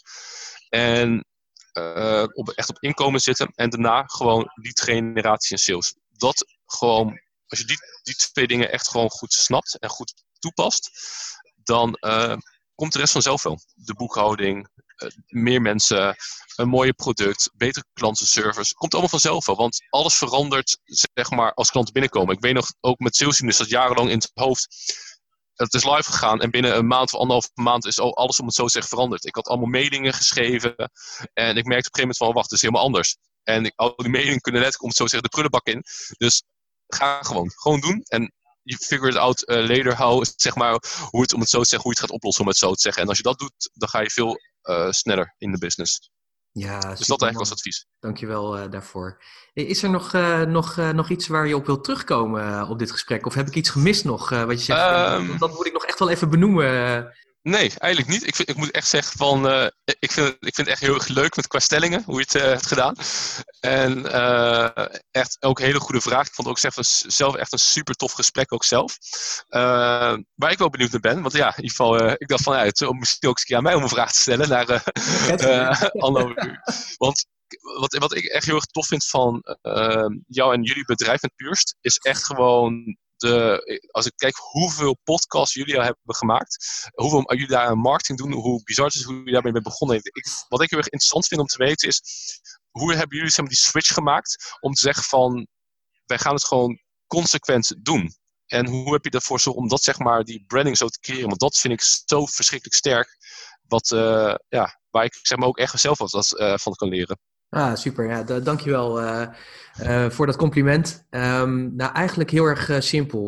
En uh, op, echt op inkomen zitten. En daarna gewoon lead generatie en sales. Dat gewoon, als je die, die twee dingen echt gewoon goed snapt en goed toepast, dan uh, komt de rest vanzelf wel. De boekhouding, uh, meer mensen, een mooie product, betere klantenservice. Komt allemaal vanzelf wel, want alles verandert zeg maar als klanten binnenkomen. Ik weet nog ook met sales dat jarenlang in het hoofd het is live gegaan en binnen een maand of anderhalf maand is alles, om het zo te zeggen, veranderd. Ik had allemaal meningen geschreven en ik merkte op een gegeven moment van, wacht, het is helemaal anders. En al die meningen kunnen net, om het zo te zeggen, de prullenbak in. Dus ga gewoon. Gewoon doen. En je figure it out uh, later zeg maar, hoe het, om het zo te zeggen, hoe je het gaat oplossen, om het zo te zeggen. En als je dat doet, dan ga je veel uh, sneller in de business. Ja, dus dat eigenlijk als advies. Dankjewel uh, daarvoor. Is er nog, uh, nog, uh, nog iets waar je op wilt terugkomen op dit gesprek? Of heb ik iets gemist nog? wat je zegt, um, dat moet ik nog echt wel even benoemen. Nee, eigenlijk niet. Ik, vind, ik moet echt zeggen van, uh, ik, vind, ik vind het echt heel erg leuk met qua stellingen, hoe je het uh, hebt gedaan. En uh, echt ook een hele goede vraag. Ik vond ook zelf, zelf echt een super tof gesprek ook zelf. waar ik wel benieuwd naar ben, want ja, in ieder geval, ik dacht vanuit, om misschien ook eens een keer aan mij om een vraag te stellen naar Anno. want wat, wat ik echt heel erg tof vind van jou en jullie bedrijf met Purst, is echt gewoon de, als ik kijk hoeveel podcasts jullie al hebben gemaakt, hoeveel jullie daar aan marketing doen, hoe bizar het is hoe jullie daarmee bent begonnen. Ik, wat ik heel erg interessant vind om te weten is, hoe hebben jullie zeg die switch gemaakt om te zeggen van, wij gaan het gewoon consequent doen. En hoe heb je ervoor zorg om dat zeg maar, die branding zo te creëren? Want dat vind ik zo verschrikkelijk sterk, wat, uh, ja, waar ik zeg maar, ook echt zelf wat uh, van kan leren. Ah, super. Ja, dankjewel uh, uh, voor dat compliment. Um, nou, eigenlijk heel erg uh, simpel.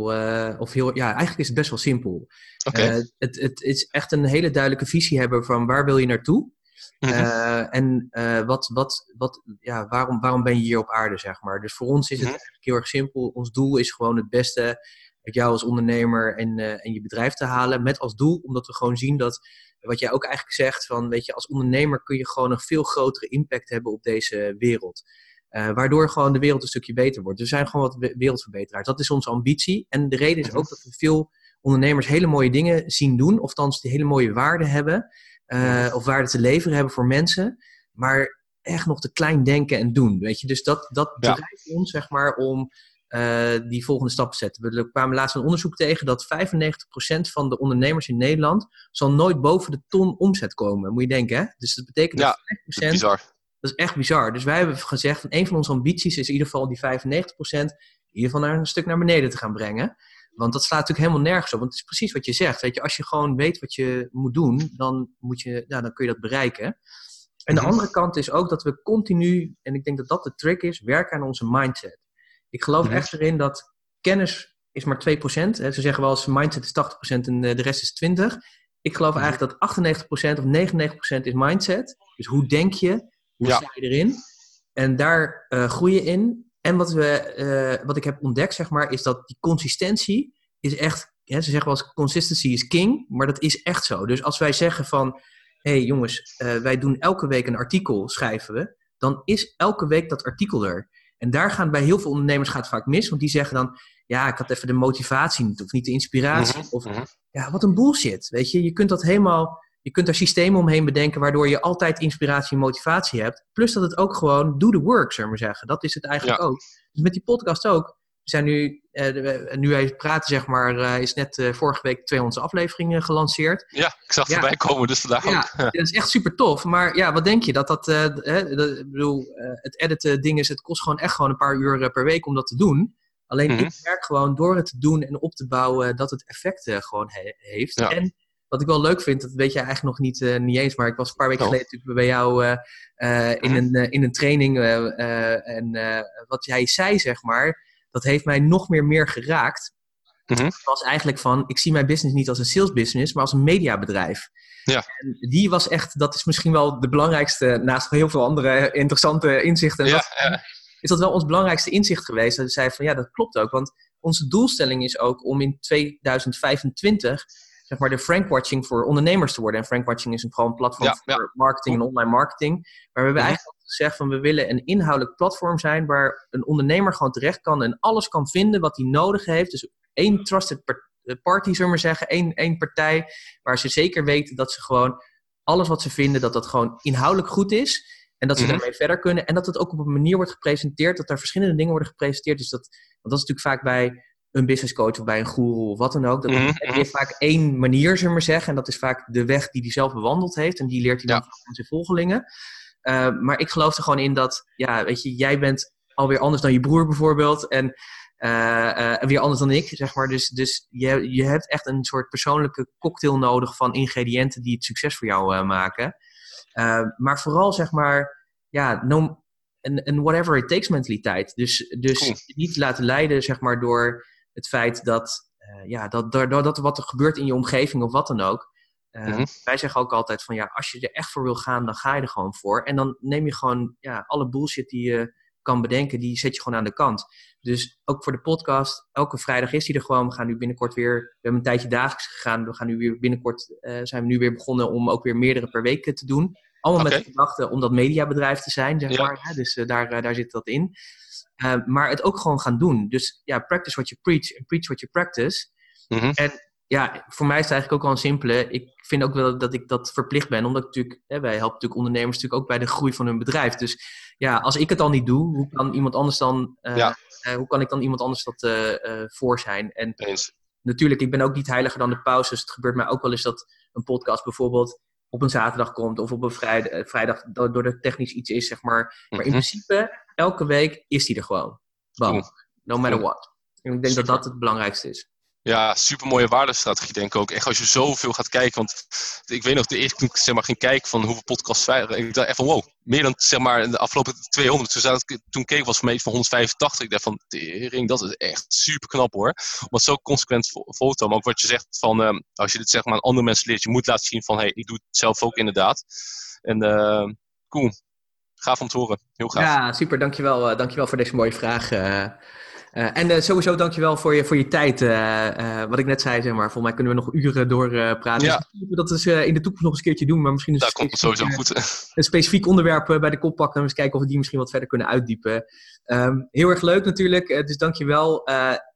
of heel, ja, eigenlijk is het best wel simpel. Okay. het, het is echt een hele duidelijke visie hebben van waar wil je naartoe? Mm-hmm. en wat, wat, wat, ja, waarom, waarom ben je hier op aarde, zeg maar. Dus voor ons is het mm-hmm. eigenlijk heel erg simpel. Ons doel is gewoon het beste uit jou als ondernemer en, en je bedrijf te halen. Met als doel, omdat we gewoon zien dat wat jij ook eigenlijk zegt, van weet je, als ondernemer kun je gewoon een veel grotere impact hebben op deze wereld. Uh, waardoor gewoon de wereld een stukje beter wordt. We zijn gewoon wat wereldverbeteraars. Dat is onze ambitie. En de reden is ook dat we veel ondernemers hele mooie dingen zien doen. Of die hele mooie waarden hebben. Uh, of waarde te leveren hebben voor mensen. Maar echt nog te klein denken en doen. Weet je? Dus dat, dat ja. drijft ons, zeg maar, om uh, die volgende stap zetten. We kwamen laatst een onderzoek tegen dat 95% van de ondernemers in Nederland zal nooit boven de ton omzet komen. Moet je denken, hè? Dus dat betekent ja, dat 5%... Dat is bizar. Dat is echt bizar. Dus wij hebben gezegd, van een van onze ambities is in ieder geval die 95% in ieder geval naar een stuk naar beneden te gaan brengen. Want dat slaat natuurlijk helemaal nergens op. Want het is precies wat je zegt. Weet je, als je gewoon weet wat je moet doen, dan, moet je, nou, dan kun je dat bereiken. En de Mhm. andere kant is ook dat we continu, en ik denk dat dat de trick is, werken aan onze mindset. Ik geloof Mhm. echt erin dat kennis is maar 2%. Hè. Ze zeggen wel eens mindset is 80% en eh, de rest is 20%. Ik geloof Mhm. eigenlijk dat 98% of 99% is mindset. Dus hoe denk je? Hoe Ja. sta je erin? En daar eh groei je in. En wat, we, eh, wat ik heb ontdekt, zeg maar, is dat die consistentie is echt... Hè, ze zeggen wel eens, consistency is king. Maar dat is echt zo. Dus als wij zeggen van... Hé hey, jongens, wij doen elke week een artikel, schrijven we. Dan is elke week dat artikel er. En daar gaan bij heel veel ondernemers gaat het vaak mis. Want die zeggen dan, ja, ik had even de motivatie niet. Of niet de inspiratie. Mhm, Of mhm. ja, wat een bullshit. Weet je, je kunt dat helemaal... Je kunt daar systemen omheen bedenken waardoor je altijd inspiratie en motivatie hebt. Plus dat het ook gewoon do the work, zullen we maar zeggen. Dat is het eigenlijk Ja. ook. Dus met die podcast ook. zijn nu, uh, nu wij praten, zeg maar, uh, is net uh, vorige week 200 afleveringen gelanceerd. Ja, ik zag het erbij komen, dus vandaag ja, ook. dat is echt super tof. Maar ja, wat denk je? Dat dat, ik bedoel, het editen ding is, het kost gewoon echt gewoon een paar uur per week om dat te doen. Alleen mm -hmm. ik merk gewoon door het te doen en op te bouwen dat het effecten gewoon he heeft. Ja. En wat ik wel leuk vind, dat weet je eigenlijk nog niet, uh, niet eens, maar ik was een paar weken oh. geleden natuurlijk bij jou uh, uh, in, een, in een training. en wat jij zei, zeg maar, dat heeft mij nog meer, meer geraakt. Mm -hmm. was eigenlijk van, ik zie mijn business niet als een sales business, maar als een mediabedrijf. Ja. En die was echt, dat is misschien wel de belangrijkste, naast heel veel andere interessante inzichten. Ja, dat, ja. Is dat wel ons belangrijkste inzicht geweest? Dat zei van, ja, dat klopt ook. Want onze doelstelling is ook om in 2025 zeg maar de Frankwatching voor ondernemers te worden. En Frankwatching is een, gewoon platform Ja, ja. voor marketing en online marketing. Maar we hebben Mhm. eigenlijk gezegd van we willen een inhoudelijk platform zijn waar een ondernemer gewoon terecht kan en alles kan vinden wat hij nodig heeft. Dus één trusted eh, party, zullen we maar zeggen, één, één partij waar ze zeker weten dat ze gewoon alles wat ze vinden, dat dat gewoon inhoudelijk goed is. En dat ze Mhm. daarmee verder kunnen. En dat het ook op een manier wordt gepresenteerd, dat er verschillende dingen worden gepresenteerd. Dus dat, want dat is natuurlijk vaak bij een business coach of bij een guru of wat dan ook. Dat heb je vaak één manier, zullen we maar zeggen. En dat is vaak de weg die hij zelf bewandeld heeft. En die leert hij dan Ja. aan zijn volgelingen. Uh, maar ik geloof er gewoon in dat, ja, weet je, jij bent alweer anders dan je broer bijvoorbeeld. En uh, uh, weer anders dan ik, zeg maar. Dus, dus je, je hebt echt een soort persoonlijke cocktail nodig van ingrediënten die het succes voor jou maken. Maar vooral, zeg maar, ja, no, een, een whatever it takes mentaliteit. Dus, dus Cool. niet laten leiden, zeg maar, door het feit dat, uh, ja, dat doordat wat er gebeurt in je omgeving of wat dan ook. Uh, Mhm. Wij zeggen ook altijd van ja, als je er echt voor wil gaan, dan ga je er gewoon voor. En dan neem je gewoon ja, alle bullshit die je kan bedenken, die zet je gewoon aan de kant. Dus ook voor de podcast, elke vrijdag is die er gewoon. We gaan nu binnenkort weer, we hebben een tijdje dagelijks gegaan. We gaan nu weer binnenkort, uh, zijn we nu weer begonnen om ook weer meerdere per week te doen. Allemaal met de gedachte om dat mediabedrijf te zijn, zeg Ja. maar. Hè? Dus uh, daar, uh, daar zit dat in. Uh, maar het ook gewoon gaan doen. Dus ja, practice what you preach and preach what you practice. Mhm. En ja, voor mij is het eigenlijk ook wel een simpele. Ik vind ook wel dat ik dat verplicht ben, omdat ik natuurlijk, hè, wij helpen natuurlijk ondernemers natuurlijk ook bij de groei van hun bedrijf. Dus ja, als ik het al niet doe, hoe kan iemand anders dan, Ja. uh, hoe kan ik dan iemand anders dat voor zijn? En Eens. natuurlijk, ik ben ook niet heiliger dan de paus, dus het gebeurt mij ook wel eens dat een podcast bijvoorbeeld op een zaterdag komt of op een vrijdag, eh, vrijdag door er technisch iets is, zeg maar. Maar in Mhm. principe, elke week is die er gewoon. Bam. No matter what. En ik denk Super. dat dat het belangrijkste is. Ja, super mooie waardestrategie denk ik ook. Echt als je zoveel gaat kijken. Want ik weet nog, de eerste toen zeg maar, ging kijken van hoeveel podcasts. Ik dacht echt van wow, meer dan zeg maar de afgelopen 200. Toen, zat ik, keek was voor mij van 185. Ik dacht van tering, dat is echt super knap hoor. Omdat zo consequent foto. Maar ook wat je zegt van uh, als je dit zeg maar aan andere mensen leert. Je moet laten zien van hey, ik doe het zelf ook inderdaad. En uh, cool. Gaaf om te horen. Heel gaaf. Ja, super. Dankjewel, uh, dankjewel voor deze mooie vraag. Uh, en uh, sowieso dankjewel voor je, voor je tijd. Uh, wat ik net zei, zeg maar. Volgens mij kunnen we nog uren door praten. Ja. Dus dat is in de toekomst nog eens een keertje doen. Maar misschien is Daar komt het sowieso goed. een specifiek onderwerp bij de kop pakken. En eens kijken of we die misschien wat verder kunnen uitdiepen. Um, heel erg leuk natuurlijk. dus dankjewel.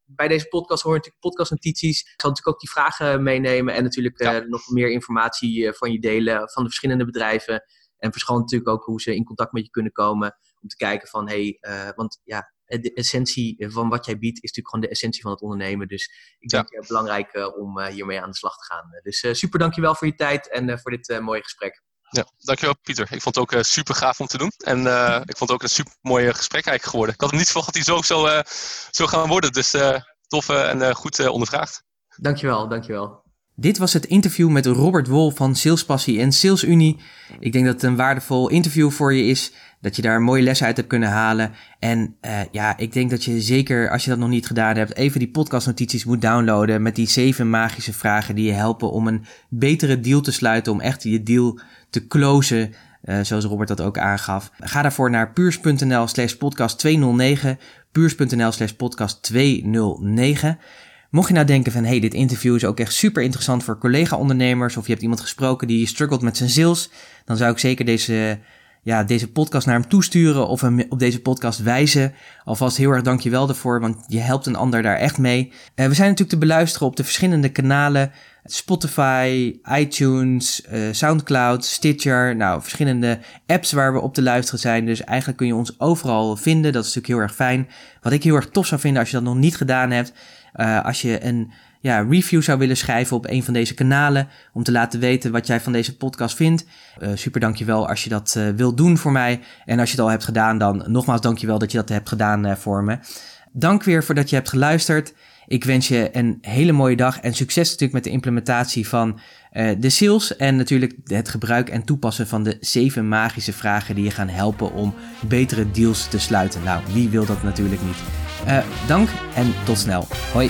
bij deze podcast hoor je natuurlijk podcastnotities. Ik zal natuurlijk ook die vragen meenemen. En natuurlijk ja. nog meer informatie van je delen. Van de verschillende bedrijven. En verschil natuurlijk ook hoe ze in contact met je kunnen komen. Om te kijken van, hé, hey, want ja, de essentie van wat jij biedt is natuurlijk gewoon de essentie van het ondernemen. Dus ik denk ja. het belangrijk uh, om uh, hiermee aan de slag te gaan. Dus super dankjewel voor je tijd en voor dit mooie gesprek. Ja, dankjewel Pieter. Ik vond het ook super gaaf om te doen. En ik vond het ook een super mooi gesprek eigenlijk geworden. Ik had hem niet verwacht dat hij zo, zo, zo gaan worden. Dus tof en goed ondervraagd. Dankjewel, dankjewel. Dit was het interview met Robert Wol van Salespassie en Sales Unie. Ik denk dat het een waardevol interview voor je is. Dat je daar een mooie les uit hebt kunnen halen. En uh, ja, ik denk dat je zeker, als je dat nog niet gedaan hebt, even die podcastnotities moet downloaden. Met die zeven magische vragen die je helpen om een betere deal te sluiten. Om echt je deal te closen. Uh, zoals Robert dat ook aangaf. Ga daarvoor naar puurs.nl slash podcast 209. Puurs.nl slash podcast 209. Mocht je nou denken van, hey, dit interview is ook echt super interessant voor collega-ondernemers, of je hebt iemand gesproken die struggelt met zijn sales, dan zou ik zeker deze, ja, deze podcast naar hem toesturen of hem op deze podcast wijzen. Alvast heel erg dankjewel daarvoor, want je helpt een ander daar echt mee. Uh, we zijn natuurlijk te beluisteren op de verschillende kanalen. Spotify, iTunes, uh, Soundcloud, Stitcher. Nou, verschillende apps waar we op te luisteren zijn. Dus eigenlijk kun je ons overal vinden. Dat is natuurlijk heel erg fijn. Wat ik heel erg tof zou vinden als je dat nog niet gedaan hebt. Uh, als je een ja, review zou willen schrijven op een van deze kanalen. Om te laten weten wat jij van deze podcast vindt. Uh, super dankjewel als je dat uh, wilt doen voor mij. En als je het al hebt gedaan, dan nogmaals dankjewel dat je dat hebt gedaan uh, voor me. Dank weer voor dat je hebt geluisterd. Ik wens je een hele mooie dag en succes natuurlijk met de implementatie van de sales en natuurlijk het gebruik en toepassen van de zeven magische vragen die je gaan helpen om betere deals te sluiten. Nou, wie wil dat natuurlijk niet? Dank en tot snel. Hoi.